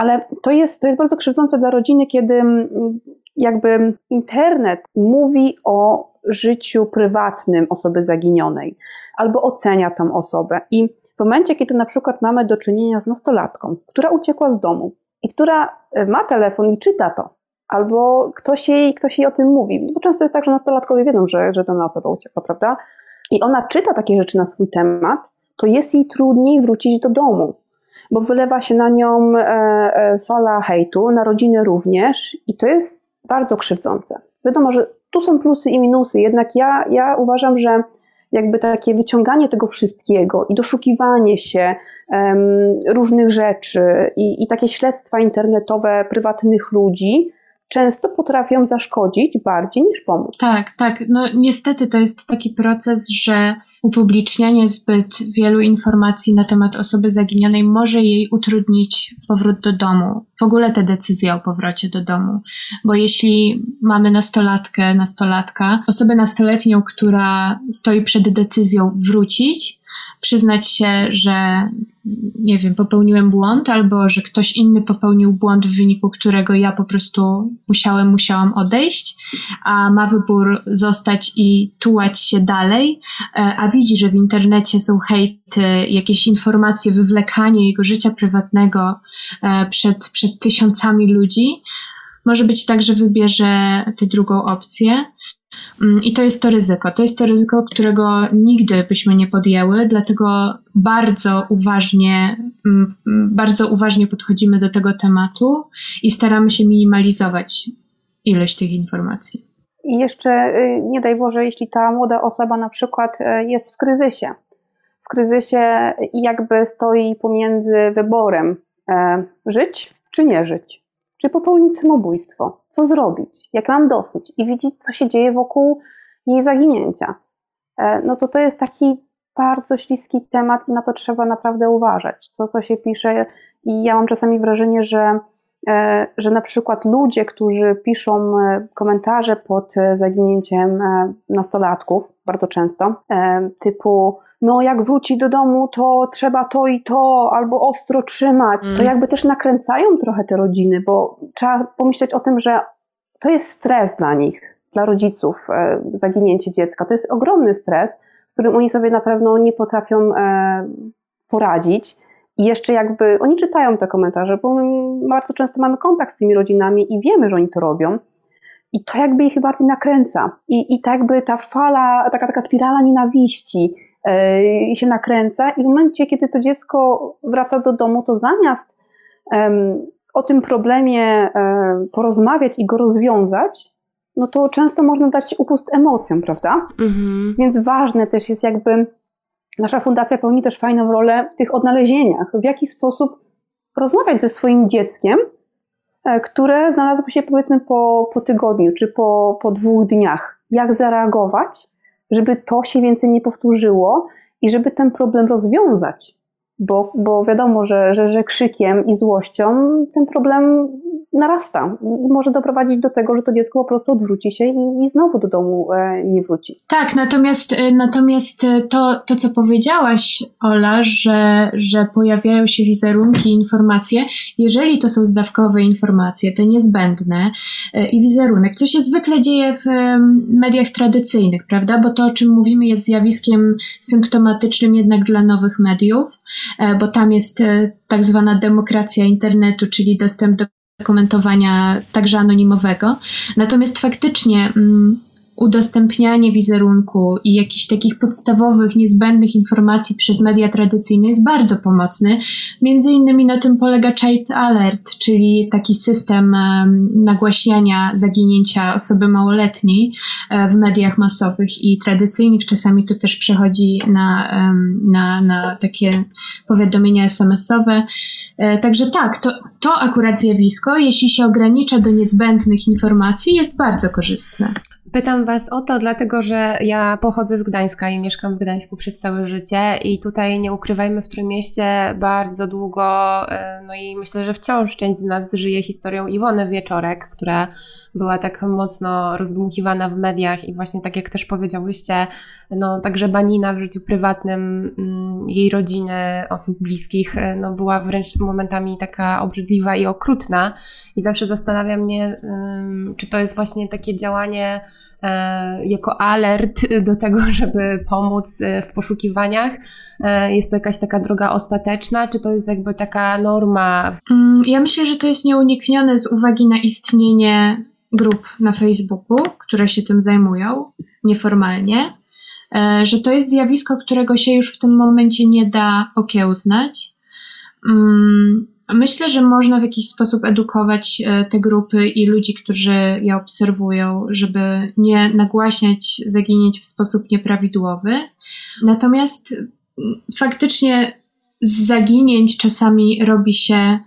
ale to jest, to jest bardzo krzywdzące dla rodziny, kiedy mm, jakby internet mówi o życiu prywatnym osoby zaginionej albo ocenia tą osobę. I w momencie, kiedy na przykład mamy do czynienia z nastolatką, która uciekła z domu i która e, ma telefon i czyta to, albo ktoś jej, ktoś jej o tym mówi, bo często jest tak, że nastolatkowie wiedzą, że, że dana osoba uciekła, prawda? I ona czyta takie rzeczy na swój temat, to jest jej trudniej wrócić do domu. Bo wylewa się na nią e, e, fala hejtu, na rodzinę również i to jest bardzo krzywdzące. Wiadomo, że tu są plusy i minusy, jednak ja, ja uważam, że jakby takie wyciąganie tego wszystkiego i doszukiwanie się um, różnych rzeczy i, i takie śledztwa internetowe prywatnych ludzi często potrafią zaszkodzić bardziej niż pomóc. Tak, tak. No niestety to jest taki proces, że upublicznianie zbyt wielu informacji na temat osoby zaginionej może jej utrudnić powrót do domu. W ogóle te decyzje o powrocie do domu. Bo jeśli mamy nastolatkę, nastolatka, osobę nastoletnią, która stoi przed decyzją wrócić, przyznać się, że nie wiem, popełniłem błąd, albo że ktoś inny popełnił błąd, w wyniku którego ja po prostu musiałem, musiałam odejść, a ma wybór zostać i tułać się dalej, e, a widzi, że w internecie są hejty, jakieś informacje, wywlekanie jego życia prywatnego e, przed, przed tysiącami ludzi. Może być tak, że wybierze tę drugą opcję. Mm, I to jest to ryzyko. To jest to ryzyko, którego nigdy byśmy nie podjęły, dlatego bardzo uważnie, mm, bardzo uważnie podchodzimy do tego tematu i staramy się minimalizować ilość tych informacji. I jeszcze y, nie daj Boże, jeśli ta młoda osoba na przykład y, jest w kryzysie. W kryzysie jakby stoi pomiędzy wyborem żyć czy nie żyć czy popełnić samobójstwo? Co zrobić? Jak mam dosyć? I widzieć, co się dzieje wokół jej zaginięcia. E, no to to jest taki bardzo śliski temat i na to trzeba naprawdę uważać. To, co się pisze i ja mam czasami wrażenie, że, e, że na przykład ludzie, którzy piszą e, komentarze pod zaginięciem nastolatków, bardzo często, typu no jak wróci do domu, to trzeba to i to, albo ostro trzymać. Mm. To jakby też nakręcają trochę te rodziny, bo trzeba pomyśleć o tym, że to jest stres dla nich, dla rodziców, e, zaginięcie dziecka. To jest ogromny stres, z którym oni sobie na pewno nie potrafią e, poradzić. I jeszcze jakby oni czytają te komentarze, bo bardzo często mamy kontakt z tymi rodzinami i wiemy, że oni to robią. I to jakby ich bardziej nakręca. I, i tak jakby ta fala, taka, taka spirala nienawiści, i się nakręca, i w momencie, kiedy to dziecko wraca do domu, to zamiast o tym problemie um, porozmawiać i go rozwiązać, no to często można dać upust emocjom, prawda? Mhm. Więc ważne też jest jakby, nasza fundacja pełni też fajną rolę w tych odnalezieniach, w jaki sposób rozmawiać ze swoim dzieckiem, e, które znalazło się powiedzmy po, po tygodniu czy po, po dwóch dniach. Jak zareagować, żeby to się więcej nie powtórzyło i żeby ten problem rozwiązać. Bo, bo wiadomo, że, że, że krzykiem i złością ten problem narasta i może doprowadzić do tego, że to dziecko po prostu odwróci się i, i znowu do domu e, nie wróci. Tak, natomiast, e, natomiast e, to, to, co powiedziałaś, Ola, że, że pojawiają się wizerunki, informacje, jeżeli to są zdawkowe informacje, te niezbędne i wizerunek, co się zwykle dzieje w mediach tradycyjnych, prawda? Bo to, o czym mówimy, jest zjawiskiem symptomatycznym jednak dla nowych mediów, bo tam jest tak zwana demokracja internetu, czyli dostęp do komentowania także anonimowego. Natomiast faktycznie mm, udostępnianie wizerunku i jakichś takich podstawowych, niezbędnych informacji przez media tradycyjne jest bardzo pomocny. Między innymi na tym polega Child Alert, czyli taki system nagłaśniania zaginięcia osoby małoletniej e, w mediach masowych i tradycyjnych. Czasami to też przechodzi na, na, na takie powiadomienia SMS-owe. E, także tak, to, to akurat zjawisko, jeśli się ogranicza do niezbędnych informacji, jest bardzo korzystne. Pytam Was o to, dlatego że ja pochodzę z Gdańska i mieszkam w Gdańsku przez całe życie i tutaj nie ukrywajmy w mieście bardzo długo, e, no i myślę, że wciąż część z nas żyje historią Iwony Wieczorek, która była tak mocno rozdmuchiwana w mediach i właśnie tak jak też powiedziałyście, no także banina w życiu prywatnym mm, jej rodziny, osób bliskich, e, no była wręcz momentami taka obrzydliwa i okrutna i zawsze zastanawia mnie, czy to jest właśnie takie działanie jako alert do tego, żeby pomóc e, w poszukiwaniach? E, jest to jakaś taka droga ostateczna, czy to jest jakby taka norma? Mm, ja myślę, że to jest nieuniknione z uwagi na istnienie grup na Facebooku, które się tym zajmują nieformalnie, że to jest zjawisko, którego się już w tym momencie nie da okiełznać. Myślę, że można w jakiś sposób edukować e, te grupy i ludzi, którzy je obserwują, żeby nie nagłaśniać zaginięć w sposób nieprawidłowy. Natomiast mm, faktycznie z zaginięć czasami robi się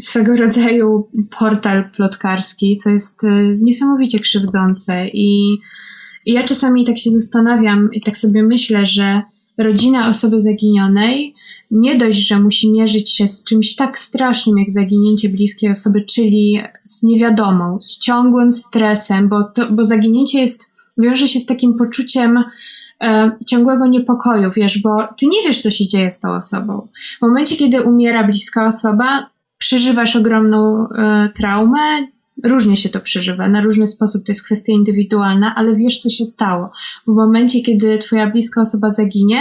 swego rodzaju portal plotkarski, co jest e, niesamowicie krzywdzące. I ja czasami tak się zastanawiam i tak sobie myślę, że rodzina osoby zaginionej nie dość, że musi mierzyć się z czymś tak strasznym jak zaginięcie bliskiej osoby, czyli z niewiadomą, z ciągłym stresem, bo, to, bo zaginięcie jest, wiąże się z takim poczuciem e, ciągłego niepokoju, wiesz, bo ty nie wiesz, co się dzieje z tą osobą. W momencie, kiedy umiera bliska osoba, przeżywasz ogromną e, traumę, różnie się to przeżywa, na różny sposób, to jest kwestia indywidualna, ale wiesz, co się stało. W momencie, kiedy twoja bliska osoba zaginie,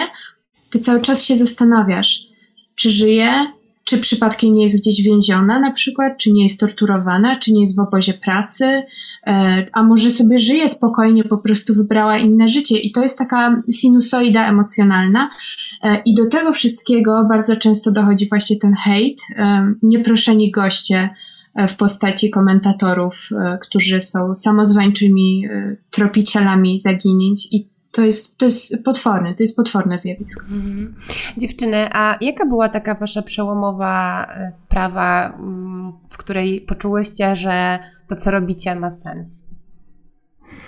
ty cały czas się zastanawiasz, czy żyje, czy przypadkiem nie jest gdzieś więziona na przykład, czy nie jest torturowana, czy nie jest w obozie pracy, e, a może sobie żyje spokojnie, po prostu wybrała inne życie. I to jest taka sinusoida emocjonalna. E, I do tego wszystkiego bardzo często dochodzi właśnie ten hejt, e, nieproszeni goście w postaci komentatorów, którzy są samozwańczymi tropicielami zaginięć i to jest, to jest potworne, to jest potworne zjawisko. Mhm. Dziewczyny, a jaka była taka wasza przełomowa e, sprawa, mm, w której poczułyście, że to, co robicie, ma sens?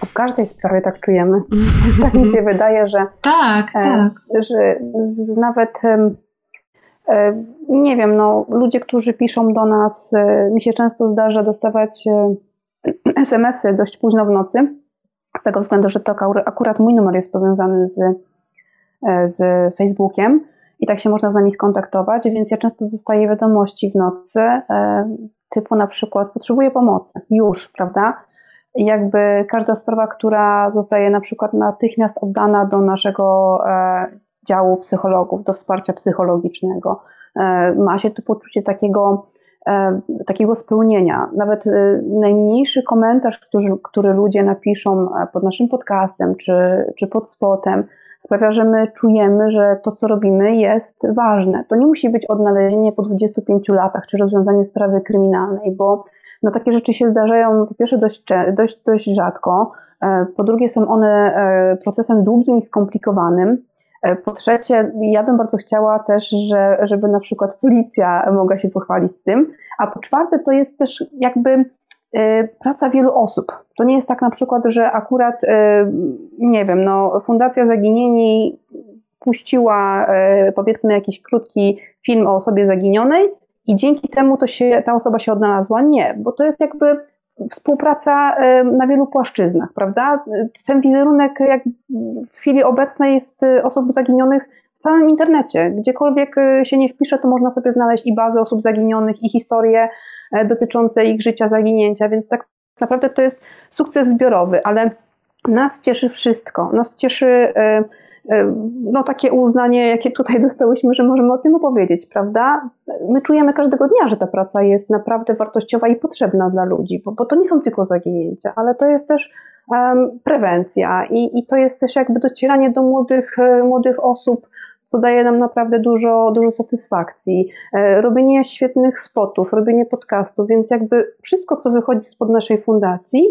W każdej sprawie tak czujemy. tak mi się wydaje, że. Tak, e, tak. Że nawet. E, nie wiem, no, ludzie, którzy piszą do nas, e, mi się często zdarza dostawać e, SMS-y dość późno w nocy z tego względu, że to akurat mój numer jest powiązany z, z Facebookiem i tak się można z nami skontaktować, więc ja często dostaję wiadomości w nocy, typu na przykład potrzebuję pomocy, już, prawda? Jakby każda sprawa, która zostaje na przykład natychmiast oddana do naszego działu psychologów, do wsparcia psychologicznego, ma się tu poczucie takiego E, takiego spełnienia. Nawet e, najmniejszy komentarz, który, który ludzie napiszą e, pod naszym podcastem czy, czy pod spotem, sprawia, że my czujemy, że to, co robimy, jest ważne. To nie musi być odnalezienie po 25 latach czy rozwiązanie sprawy kryminalnej, bo no, takie rzeczy się zdarzają po pierwsze dość, dość, dość rzadko, po drugie są one procesem długim i skomplikowanym. E, po trzecie, ja bym bardzo chciała też, że, żeby na przykład policja mogła się pochwalić z tym. A po czwarte, to jest też jakby e, praca wielu osób. To nie jest tak na przykład, że akurat, e, nie wiem, no, Fundacja Zaginieni puściła powiedzmy jakiś krótki film o osobie zaginionej i dzięki temu to się, ta osoba się odnalazła. Nie, bo to jest jakby współpraca na wielu płaszczyznach, prawda? Ten wizerunek jak w chwili obecnej jest y, osób zaginionych w całym internecie. Gdziekolwiek y, się nie wpisze, to można sobie znaleźć i bazę osób zaginionych, i historie dotyczące ich życia, zaginięcia, więc tak naprawdę to jest sukces zbiorowy, ale nas cieszy wszystko. Nas cieszy y, no, takie uznanie, jakie tutaj dostałyśmy, że możemy o tym opowiedzieć, prawda? My czujemy każdego dnia, że ta praca jest naprawdę wartościowa i potrzebna dla ludzi, bo, bo to nie są tylko zaginięcia, ale to jest też um, prewencja i, i to jest też jakby docieranie do młodych, e, młodych osób, co daje nam naprawdę dużo, dużo satysfakcji. E, robienie świetnych spotów, robienie podcastów, więc jakby wszystko, co wychodzi spod naszej fundacji,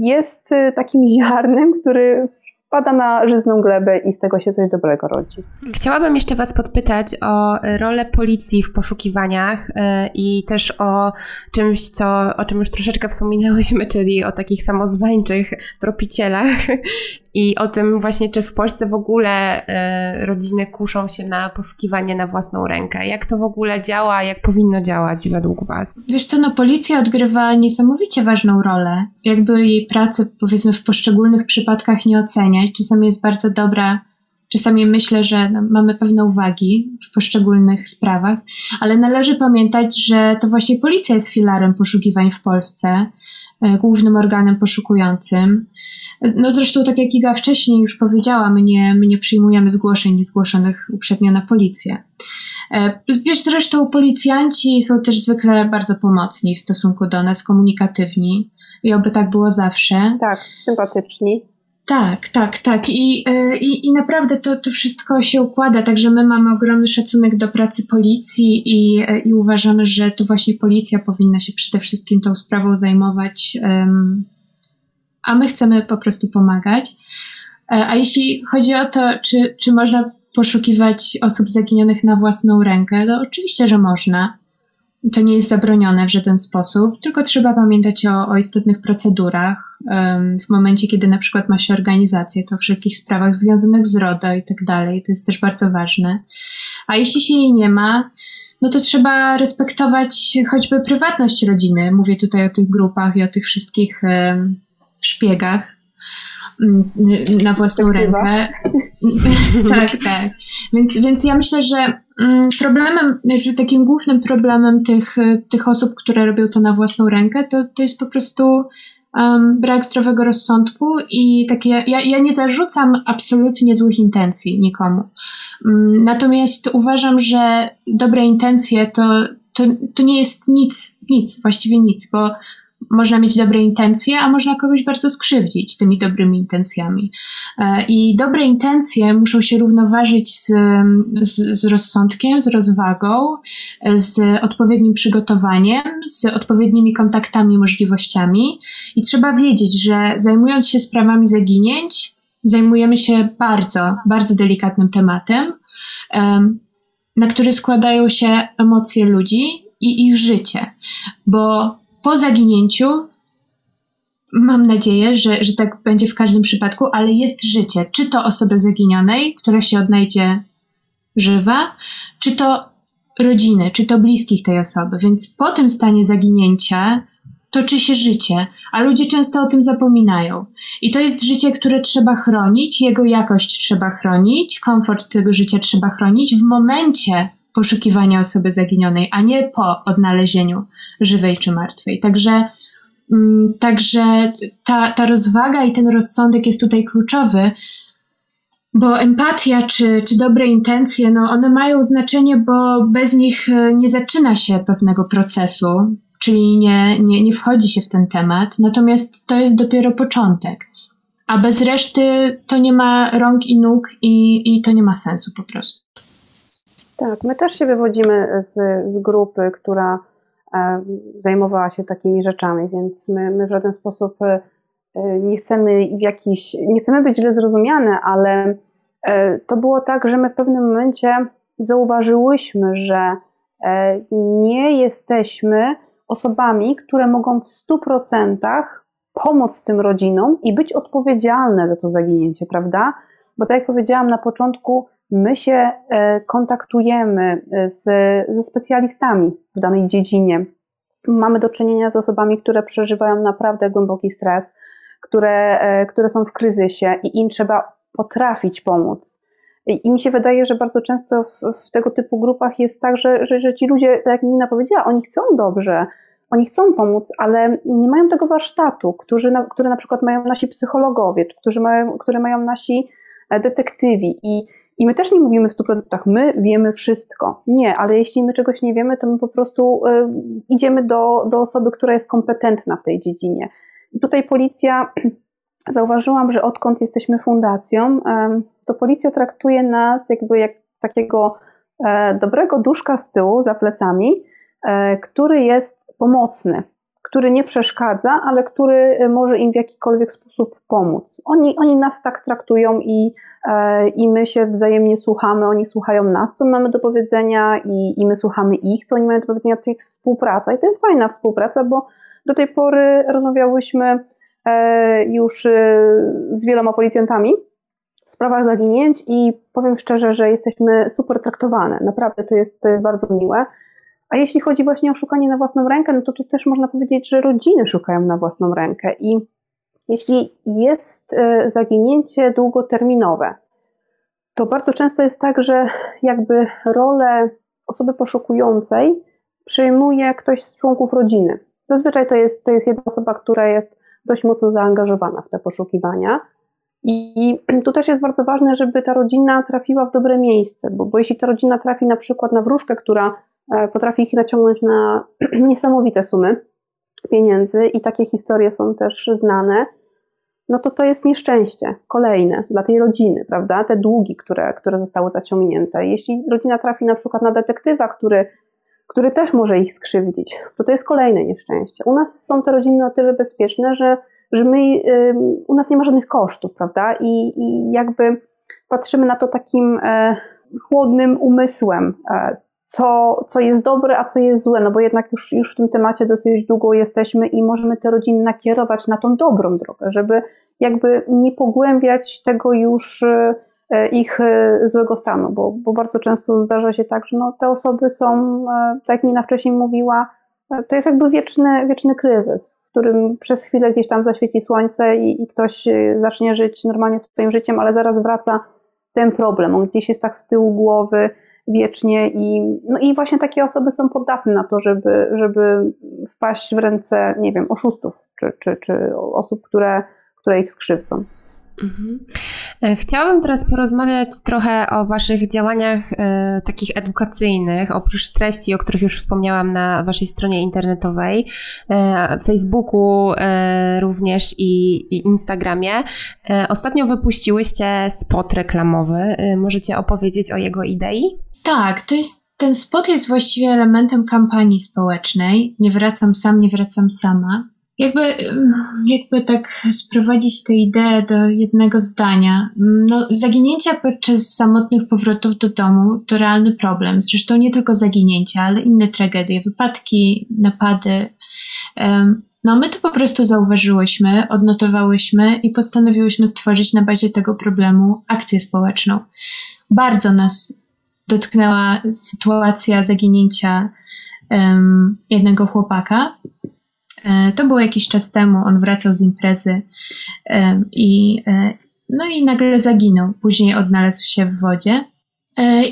jest takim ziarnem, który pada na żyzną glebę i z tego się coś dobrego rodzi. Chciałabym jeszcze Was podpytać o rolę policji w poszukiwaniach e, i też o czymś, co, o czym już troszeczkę wspominałyśmy, czyli o takich samozwańczych tropicielach i o tym właśnie, czy w Polsce w ogóle e, rodziny kuszą się na poszukiwanie na własną rękę. Jak to w ogóle działa, jak powinno działać według Was? Wiesz co, no policja odgrywa niesamowicie ważną rolę. Jakby jej pracy powiedzmy w poszczególnych przypadkach nie oceniać. Czasami jest bardzo dobra, czasami myślę, że no, mamy pewne uwagi w poszczególnych sprawach, ale należy pamiętać, że to właśnie policja jest filarem poszukiwań w Polsce, e, głównym organem poszukującym. No zresztą, tak jak Iga wcześniej już powiedziała, my nie, my nie przyjmujemy zgłoszeń niezgłoszonych uprzednio na policję. E, wiesz, zresztą policjanci są też zwykle bardzo pomocni w stosunku do nas, komunikatywni i oby tak było zawsze. Tak, sympatyczni. Tak, tak, tak. I, e, i, i naprawdę to, to wszystko się układa. Także my mamy ogromny szacunek do pracy policji i, e, i uważamy, że to właśnie policja powinna się przede wszystkim tą sprawą zajmować, um, a my chcemy po prostu pomagać. E, a jeśli chodzi o to, czy, czy można poszukiwać osób zaginionych na własną rękę, to oczywiście, że można. To nie jest zabronione w żaden sposób, tylko trzeba pamiętać o, o istotnych procedurach. W momencie, kiedy na przykład ma się organizację, to o wszelkich sprawach związanych z RODO i tak dalej. To jest też bardzo ważne. A jeśli się jej nie ma, no to trzeba respektować choćby prywatność rodziny. Mówię tutaj o tych grupach i o tych wszystkich szpiegach mm, na własną rękę. tak, tak. Więc, więc ja myślę, że Mm, problemem, znaczy takim głównym problemem tych, tych osób, które robią to na własną rękę, to, to jest po prostu um, brak zdrowego rozsądku i takie. Ja, ja nie zarzucam absolutnie złych intencji nikomu. Um, natomiast uważam, że dobre intencje to, to, to nie jest nic, nic, właściwie nic, bo można mieć dobre intencje, a można kogoś bardzo skrzywdzić tymi dobrymi intencjami. E, I dobre intencje muszą się równoważyć z, z, z rozsądkiem, z rozwagą, e, z odpowiednim przygotowaniem, z odpowiednimi kontaktami, możliwościami. I trzeba wiedzieć, że zajmując się sprawami zaginięć, zajmujemy się bardzo, bardzo delikatnym tematem, na który składają się emocje ludzi i ich życie, bo po zaginięciu mam nadzieję, że, że tak będzie w każdym przypadku, ale jest życie. Czy to osoby zaginionej, która się odnajdzie żywa, czy to rodziny, czy to bliskich tej osoby. Więc po tym stanie zaginięcia toczy się życie, a ludzie często o tym zapominają. I to jest życie, które trzeba chronić, jego jakość trzeba chronić, komfort tego życia trzeba chronić w momencie, poszukiwania osoby zaginionej, a nie po odnalezieniu żywej czy martwej. Także, mm, także ta, ta rozwaga i ten rozsądek jest tutaj kluczowy, bo empatia czy, czy dobre intencje, no one mają znaczenie, bo bez nich e, nie zaczyna się pewnego procesu, czyli nie, nie, nie wchodzi się w ten temat, natomiast to jest dopiero początek. A bez reszty to nie ma rąk i nóg i, i to nie ma sensu po prostu. Tak, my też się wywodzimy z, z grupy, która e, zajmowała się takimi rzeczami, więc my, my w żaden sposób e, nie chcemy w jakiś, nie chcemy być źle zrozumiane, ale e, to było tak, że my w pewnym momencie zauważyłyśmy, że nie jesteśmy osobami, które mogą w 100% pomóc tym rodzinom i być odpowiedzialne za to zaginięcie, prawda? Bo tak jak powiedziałam na początku, my się e, kontaktujemy e, z, ze specjalistami w danej dziedzinie. Mamy do czynienia z osobami, które przeżywają naprawdę głęboki stres, które, e, które są w kryzysie i im trzeba potrafić pomóc. I mi się wydaje, że bardzo często w, w tego typu grupach jest tak, że, że, że ci ludzie, tak jak Nina powiedziała, oni chcą dobrze, oni chcą pomóc, ale nie mają tego warsztatu, który na, który na przykład mają nasi psychologowie, którzy mają, które mają nasi detektywi. I i my też nie mówimy w 100%, my wiemy wszystko. Nie, ale jeśli my czegoś nie wiemy, to my po prostu y, idziemy do, do osoby, która jest kompetentna w tej dziedzinie. I tutaj policja, zauważyłam, że odkąd jesteśmy fundacją, y, to policja traktuje nas jakby jak takiego y, dobrego duszka z tyłu, za plecami, e, który jest pomocny, który nie przeszkadza, ale który może im w jakikolwiek sposób pomóc. Oni, oni nas tak traktują i E, i my się wzajemnie słuchamy, oni słuchają nas, co mamy do powiedzenia i, i my słuchamy ich, co oni mają do powiedzenia, to jest współpraca i to jest fajna współpraca, bo do tej pory rozmawiałyśmy e, już e, z wieloma policjantami w sprawach zaginięć i powiem szczerze, że jesteśmy super traktowane, naprawdę to jest, to jest bardzo miłe. A jeśli chodzi właśnie o szukanie na własną rękę, no to tu też można powiedzieć, że rodziny szukają na własną rękę i jeśli jest e, zaginięcie długoterminowe, to bardzo często jest tak, że jakby rolę osoby poszukującej przejmuje ktoś z członków rodziny. Zazwyczaj to jest, to jest jedna osoba, która jest dość mocno zaangażowana w te poszukiwania. I tu też jest bardzo ważne, żeby ta rodzina trafiła w dobre miejsce, bo, bo jeśli ta rodzina trafi na przykład na wróżkę, która potrafi ich naciągnąć na niesamowite sumy pieniędzy, i takie historie są też znane, no to to jest nieszczęście kolejne dla tej rodziny, prawda? Te długi, które, które zostały zaciągnięte. Jeśli rodzina trafi na przykład na detektywa, który, który też może ich skrzywdzić, to to jest kolejne nieszczęście. U nas są te rodziny na tyle bezpieczne, że, że my, u nas nie ma żadnych kosztów, prawda? I, i jakby patrzymy na to takim e, chłodnym umysłem, e, co, co jest dobre, a co jest złe, no bo jednak już, już w tym temacie dosyć długo jesteśmy i możemy te rodziny nakierować na tą dobrą drogę, żeby jakby nie pogłębiać tego już e, ich złego stanu, bo, bo bardzo często zdarza się tak, że no, te osoby są, tak jak Nina wcześniej mówiła, to jest jakby wieczny, wieczny kryzys, w którym przez chwilę gdzieś tam zaświeci słońce i, i ktoś zacznie żyć normalnie swoim życiem, ale zaraz wraca ten problem, on gdzieś jest tak z tyłu głowy wiecznie i, no i właśnie takie osoby są podatne na to, żeby, żeby wpaść w ręce, nie wiem, oszustów czy, czy, czy osób, które, które ich skrzywdzą. Mhm. E, chciałabym teraz porozmawiać trochę o Waszych działaniach e, takich edukacyjnych, oprócz treści, o których już wspomniałam na Waszej stronie internetowej, e, Facebooku również i, i Instagramie. Ostatnio wypuściłyście spot reklamowy. Możecie opowiedzieć o jego idei? Tak, to jest ten spot jest właściwie elementem kampanii społecznej. Nie wracam sam, nie wracam sama. Jakby, jakby tak sprowadzić tę ideę do jednego zdania. No, zaginięcia podczas samotnych powrotów do domu to realny problem. Zresztą nie tylko zaginięcia, ale inne tragedie, wypadki, napady. No, my to po prostu zauważyłyśmy, odnotowałyśmy i postanowiłyśmy stworzyć na bazie tego problemu akcję społeczną. Bardzo nas dotknęła sytuacja zaginięcia um, jednego chłopaka. E, to było jakiś czas temu, on wracał z imprezy e, i, e, no i nagle zaginął. Później odnalazł się w wodzie.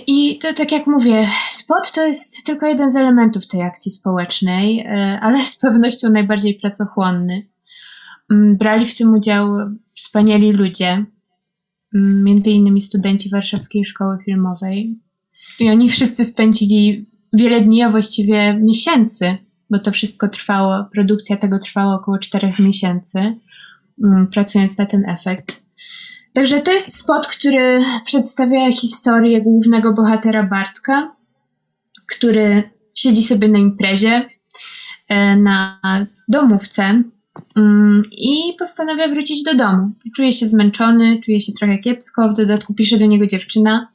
I to, tak jak mówię, spot to jest tylko jeden z elementów tej akcji społecznej, ale z pewnością najbardziej pracochłonny. Mm, brali w tym udział wspaniali ludzie, mm, między innymi studenci Warszawskiej Szkoły Filmowej. I oni wszyscy spędzili wiele dni, a właściwie miesięcy bo to wszystko trwało, produkcja tego trwała około czterech miesięcy, mm, pracując na ten efekt. Także to jest spot, który przedstawia historię głównego bohatera Bartka, który siedzi sobie na imprezie e, na domówce mm, i postanawia wrócić do domu. Czuje się zmęczony, czuje się trochę kiepsko, w dodatku pisze do niego dziewczyna,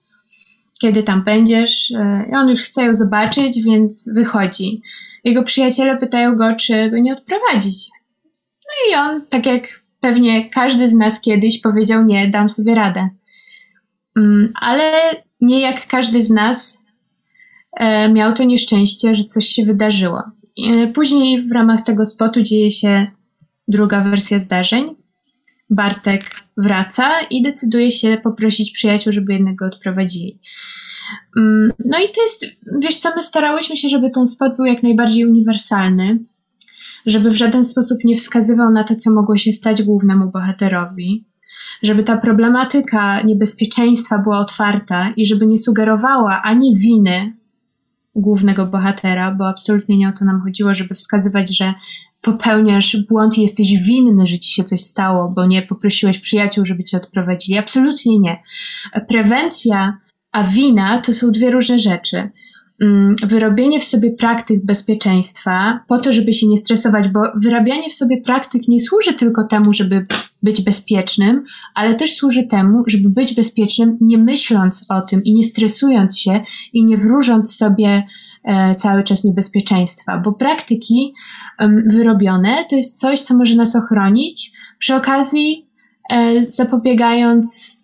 kiedy tam będziesz. E, I on już chce ją zobaczyć, więc wychodzi. Jego przyjaciele pytają go, czy go nie odprowadzić. No i on, tak jak pewnie każdy z nas kiedyś, powiedział: Nie, dam sobie radę. Mm, ale nie jak każdy z nas e, miał to nieszczęście, że coś się wydarzyło. Później w ramach tego spotu dzieje się druga wersja zdarzeń. Bartek wraca i decyduje się poprosić przyjaciół, żeby jednak go odprowadzili. Mm, no i to jest, wiesz co, my starałyśmy się, żeby ten spot był jak najbardziej uniwersalny, żeby w żaden sposób nie wskazywał na to, co mogło się stać głównemu bohaterowi, żeby ta problematyka niebezpieczeństwa była otwarta i żeby nie sugerowała ani winy głównego bohatera, bo absolutnie nie o to nam chodziło, żeby wskazywać, że popełniasz błąd i jesteś winny, że ci się coś stało, bo nie poprosiłeś przyjaciół, żeby cię odprowadzili. Absolutnie nie. Prewencja a wina to są dwie różne rzeczy. Mm, wyrobienie w sobie praktyk bezpieczeństwa po to, żeby się nie stresować, bo wyrabianie w sobie praktyk nie służy tylko temu, żeby być bezpiecznym, ale też służy temu, żeby być bezpiecznym, nie myśląc o tym i nie stresując się i nie wróżąc sobie e, cały czas niebezpieczeństwa, bo praktyki wyrobione to jest coś, co może nas ochronić, przy okazji e, zapobiegając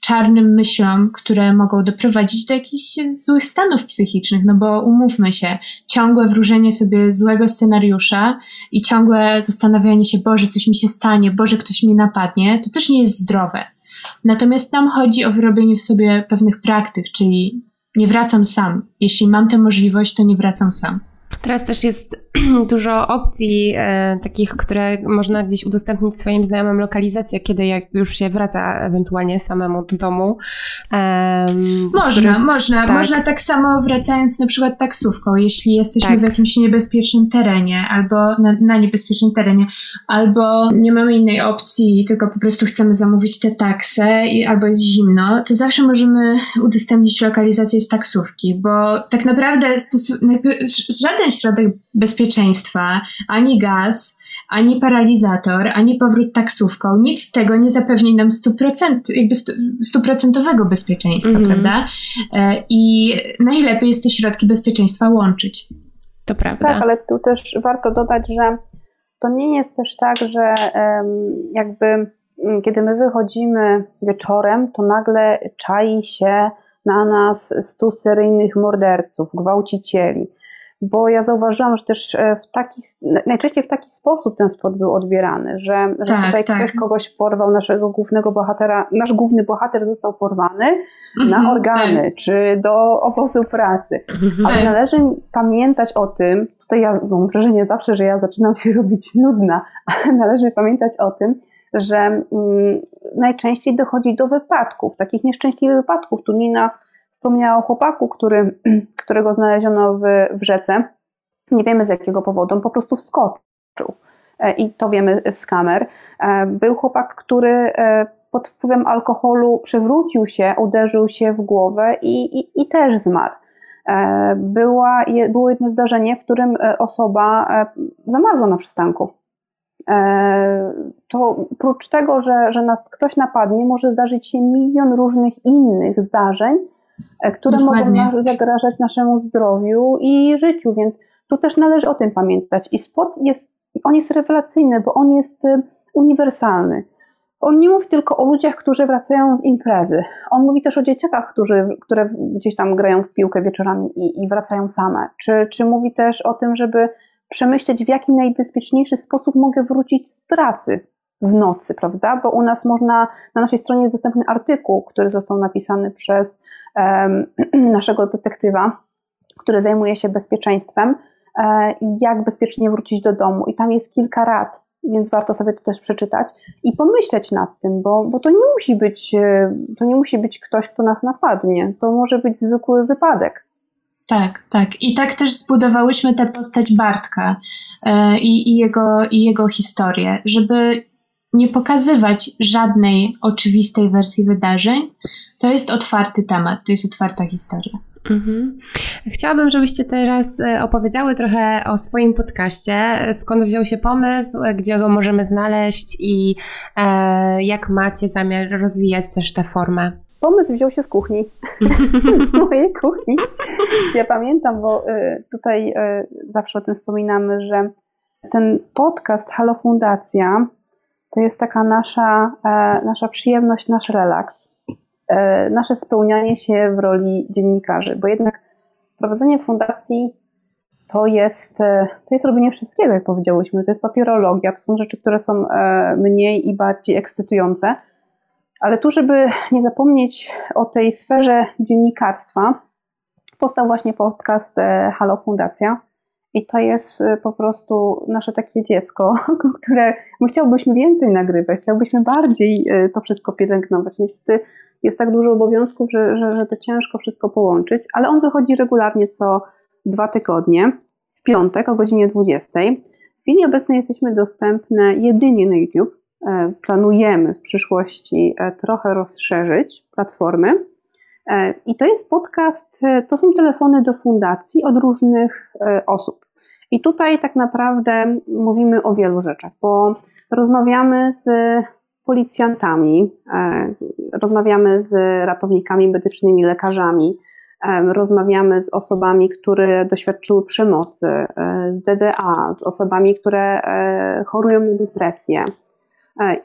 czarnym myślom, które mogą doprowadzić do jakichś złych stanów psychicznych, no bo umówmy się, ciągłe wróżenie sobie złego scenariusza i ciągłe zastanawianie się, Boże, coś mi się stanie, Boże, ktoś mnie napadnie, to też nie jest zdrowe. Natomiast nam chodzi o wyrobienie w sobie pewnych praktyk, czyli nie wracam sam. Jeśli mam tę możliwość, to nie wracam sam. Teraz też jest dużo opcji e, takich, które można gdzieś udostępnić swoim znajomym lokalizację, kiedy jak już się wraca ewentualnie samemu do domu. można, można. Tak. Można tak samo wracając na przykład taksówką, jeśli jesteśmy tak. w jakimś niebezpiecznym terenie albo na, na niebezpiecznym terenie, albo nie mamy innej opcji, tylko po prostu chcemy zamówić tę taksę i, albo jest zimno, to zawsze możemy udostępnić lokalizację z taksówki, bo tak naprawdę żaden środek bezpieczeństwa, ani gaz, ani paralizator, ani powrót taksówką, nic z tego nie zapewni nam 100%, jakby stuprocentowego bezpieczeństwa, mm -hmm. prawda? E, I najlepiej jest te środki bezpieczeństwa łączyć. To prawda. Tak, ale tu też warto dodać, że to nie jest też tak, że jakby mm, kiedy my wychodzimy wieczorem, to nagle czai się na nas stu seryjnych morderców, gwałcicieli bo ja zauważyłam, że też e, w taki, najczęściej w taki sposób ten spot był odbierany, że, że tak, tutaj tak. ktoś kogoś porwał, naszego głównego bohatera, nasz główny bohater został porwany -hmm, na mhm, organy, tak. czy do obozu pracy. Mhm. Ale należy pamiętać o tym, tutaj ja mam wrażenie zawsze, że ja zaczynam się robić nudna, ale należy pamiętać o tym, że mm, najczęściej dochodzi do wypadków, takich nieszczęśliwych wypadków. Tu Nina Wspomniała o chłopaku, który, którego znaleziono w, w rzece. Nie wiemy z jakiego powodu, on po prostu wskoczył. E, I to wiemy z kamer. E, był chłopak, który e, pod wpływem alkoholu przewrócił się, uderzył się w głowę i, i, i też zmarł. Była, było jedno zdarzenie, w którym osoba zamarzła na przystanku. To oprócz tego, że, że nas ktoś napadnie, może zdarzyć się milion różnych innych zdarzeń, które Dokładnie. mogą zagrażać naszemu zdrowiu i życiu, więc tu też należy o tym pamiętać. I spot jest, on jest rewelacyjny, bo on jest y, uniwersalny. On nie mówi tylko o ludziach, którzy wracają z imprezy. On mówi też o dzieciakach, którzy, które gdzieś tam grają w piłkę wieczorami i, i wracają same. Czy, czy mówi też o tym, żeby przemyśleć, w jaki najbezpieczniejszy sposób mogę wrócić z pracy w nocy, prawda? Bo u nas można, na naszej stronie jest dostępny artykuł, który został napisany przez naszego detektywa, który zajmuje się bezpieczeństwem e, i jak bezpiecznie wrócić do domu. I tam jest kilka rad, więc warto sobie to też przeczytać i pomyśleć nad tym, bo, bo to, nie musi być, e, to nie musi być ktoś, kto nas napadnie. To może być zwykły wypadek. Tak, tak. I tak też zbudowałyśmy tę postać Bartka e, i, jego, i jego historię, żeby nie pokazywać żadnej oczywistej wersji wydarzeń, to jest otwarty temat, to jest otwarta historia. Mhm. Chciałabym, żebyście teraz e, opowiedziały trochę o swoim podcaście. Skąd wziął się pomysł, gdzie go możemy znaleźć i e, jak macie zamiar rozwijać też tę formę? Pomysł wziął się z kuchni, z mojej kuchni. Ja pamiętam, bo e, tutaj e, zawsze o tym wspominamy, że ten podcast Halo Fundacja to jest taka nasza, nasza przyjemność, nasz relaks E, nasze spełnianie się w roli dziennikarzy, bo jednak prowadzenie fundacji to jest, e, to jest robienie wszystkiego, jak powiedziałyśmy. To jest papierologia, to są rzeczy, które są e, mniej i bardziej ekscytujące. Ale tu, żeby nie zapomnieć o tej sferze dziennikarstwa, powstał właśnie podcast Halo Fundacja. I to jest po prostu nasze takie dziecko, które my chciałbyśmy więcej nagrywać, chciałbyśmy bardziej to wszystko pielęgnować. Niestety jest tak dużo obowiązków, że, że, że to ciężko wszystko połączyć, ale on wychodzi regularnie co dwa tygodnie, w piątek o godzinie 20. W chwili obecnej jesteśmy dostępne jedynie na YouTube. E, planujemy w przyszłości e, trochę rozszerzyć platformy. E, I to jest podcast, to są telefony do fundacji od różnych osób. I tutaj tak naprawdę mówimy o wielu rzeczach, bo rozmawiamy z policjantami, e, rozmawiamy z ratownikami medycznymi, lekarzami, e, rozmawiamy z osobami, które doświadczyły przemocy, e, z DDA, z osobami, które chorują na depresję.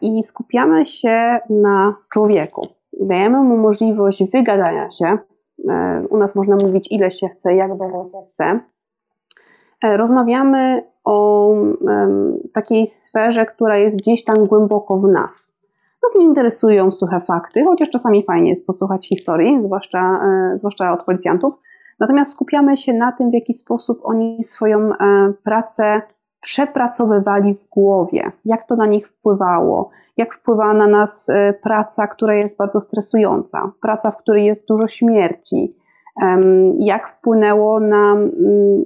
I skupiamy się na człowieku. Dajemy mu możliwość wygadania się. U nas można mówić, ile się chce, jak długo się chce. Rozmawiamy o takiej sferze, która jest gdzieś tam głęboko w nas. Nas nie interesują suche fakty, chociaż czasami fajnie jest posłuchać historii, zwłaszcza, e, zwłaszcza od policjantów. Natomiast skupiamy się na tym, w jaki sposób oni swoją pracę przepracowywali w głowie, jak to na nich wpływało, jak wpływa na nas praca, która jest bardzo stresująca, praca, w której jest dużo śmierci, jak wpłynęło na,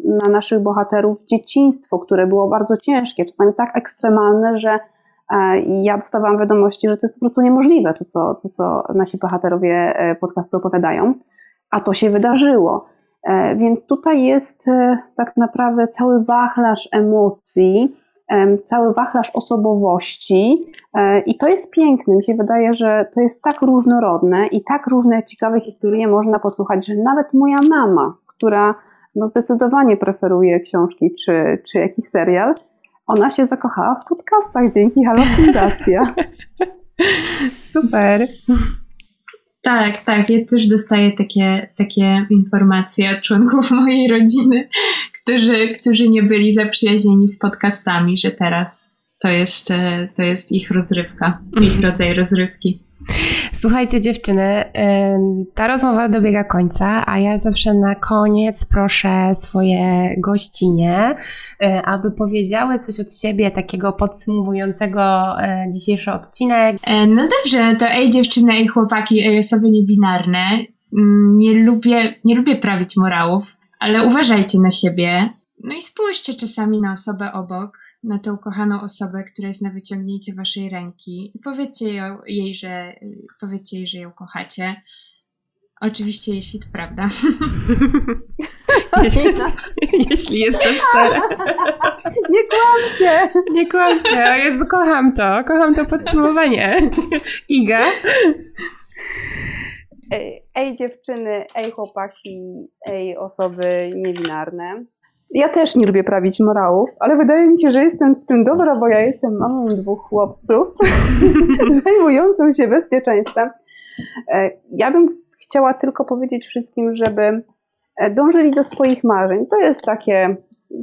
na naszych bohaterów dzieciństwo, które było bardzo ciężkie, czasami tak ekstremalne, że e, ja dostawałam wiadomości, że to jest po prostu niemożliwe, to co, to, co nasi bohaterowie e, podcastu opowiadają, a to się wydarzyło. E, więc tutaj jest tak naprawdę cały wachlarz emocji, cały wachlarz osobowości e, i to jest piękne. Mi się wydaje, że to jest tak różnorodne i tak różne ciekawe historie można posłuchać, że nawet moja mama, która no zdecydowanie preferuje książki czy, czy jakiś serial, ona się zakochała w podcastach dzięki Halo Fundacja. Super. Tak, tak. Ja też dostaję takie, takie informacje od członków mojej rodziny, którzy, którzy nie byli zaprzyjaźnieni z podcastami, że teraz to jest, e, to jest ich rozrywka, ich mhm. rodzaj rozrywki. Słuchajcie, dziewczyny, ta rozmowa dobiega końca, a ja zawsze na koniec proszę swoje gościnie, e, aby powiedziały coś od siebie takiego podsumowującego e, dzisiejszy odcinek. No dobrze, to ej dziewczyny, ej chłopaki, ej osoby niebinarne. Mm, nie lubię, nie lubię prawić morałów, ale uważajcie na siebie. No i spójrzcie czasami na osobę obok, na tę ukochaną osobę, która jest na wyciągnięcie waszej ręki i powiedzcie jej, że, powiedzcie jej, że ją kochacie. Oczywiście, jeśli to prawda. jeśli, jeśli jestem szczera. Nie kłamcie! Nie kłamcie. O Jezu, kocham to. Kocham to podsumowanie. Iga? Ej dziewczyny, ej chłopaki, ej osoby niewinarne. Ja też nie lubię prawić morałów, ale wydaje mi się, że jestem w tym dobra, bo ja jestem mamą dwóch chłopców zajmującą się bezpieczeństwem. E, ja bym chciała tylko powiedzieć wszystkim, żeby e, dążyli do swoich marzeń. To jest takie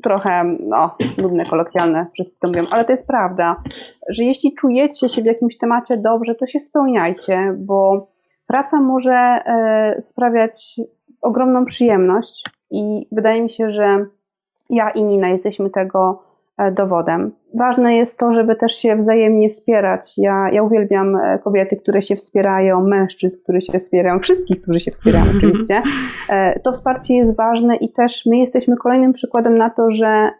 trochę, no, nudne, kolokwialne, wszyscy to mówią, ale to jest prawda, że jeśli czujecie się w jakimś temacie dobrze, to się spełniajcie, bo praca może e, sprawiać ogromną przyjemność i wydaje mi się, że ja i Nina jesteśmy tego e, dowodem. Ważne jest to, żeby też się wzajemnie wspierać. Ja, ja uwielbiam e, kobiety, które się wspierają, mężczyzn, którzy się wspierają, wszystkich, którzy się wspierają oczywiście. To wsparcie jest ważne i też my jesteśmy kolejnym przykładem na to, że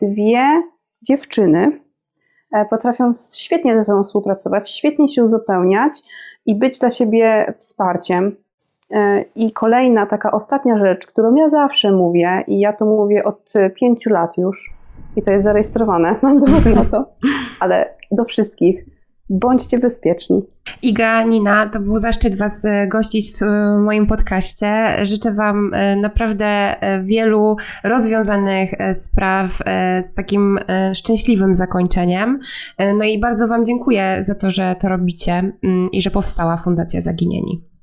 dwie dziewczyny potrafią świetnie ze sobą współpracować, świetnie się uzupełniać i być dla siebie wsparciem. E, I kolejna taka ostatnia rzecz, którą ja zawsze mówię, i ja to mówię od pięciu lat już, i to jest zarejestrowane, mam dowody na to, ale do wszystkich. Bądźcie bezpieczni. Iga, Nina, to był zaszczyt Was e, gościć w e, moim podcaście. Życzę Wam naprawdę wielu rozwiązanych spraw z takim szczęśliwym zakończeniem. No i bardzo Wam dziękuję za to, że to robicie mm, i że powstała Fundacja Zaginieni.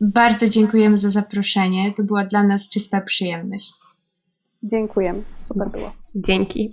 Bardzo dziękujemy za zaproszenie. To była dla nas czysta przyjemność. Dziękujemy. Super było. Dzięki.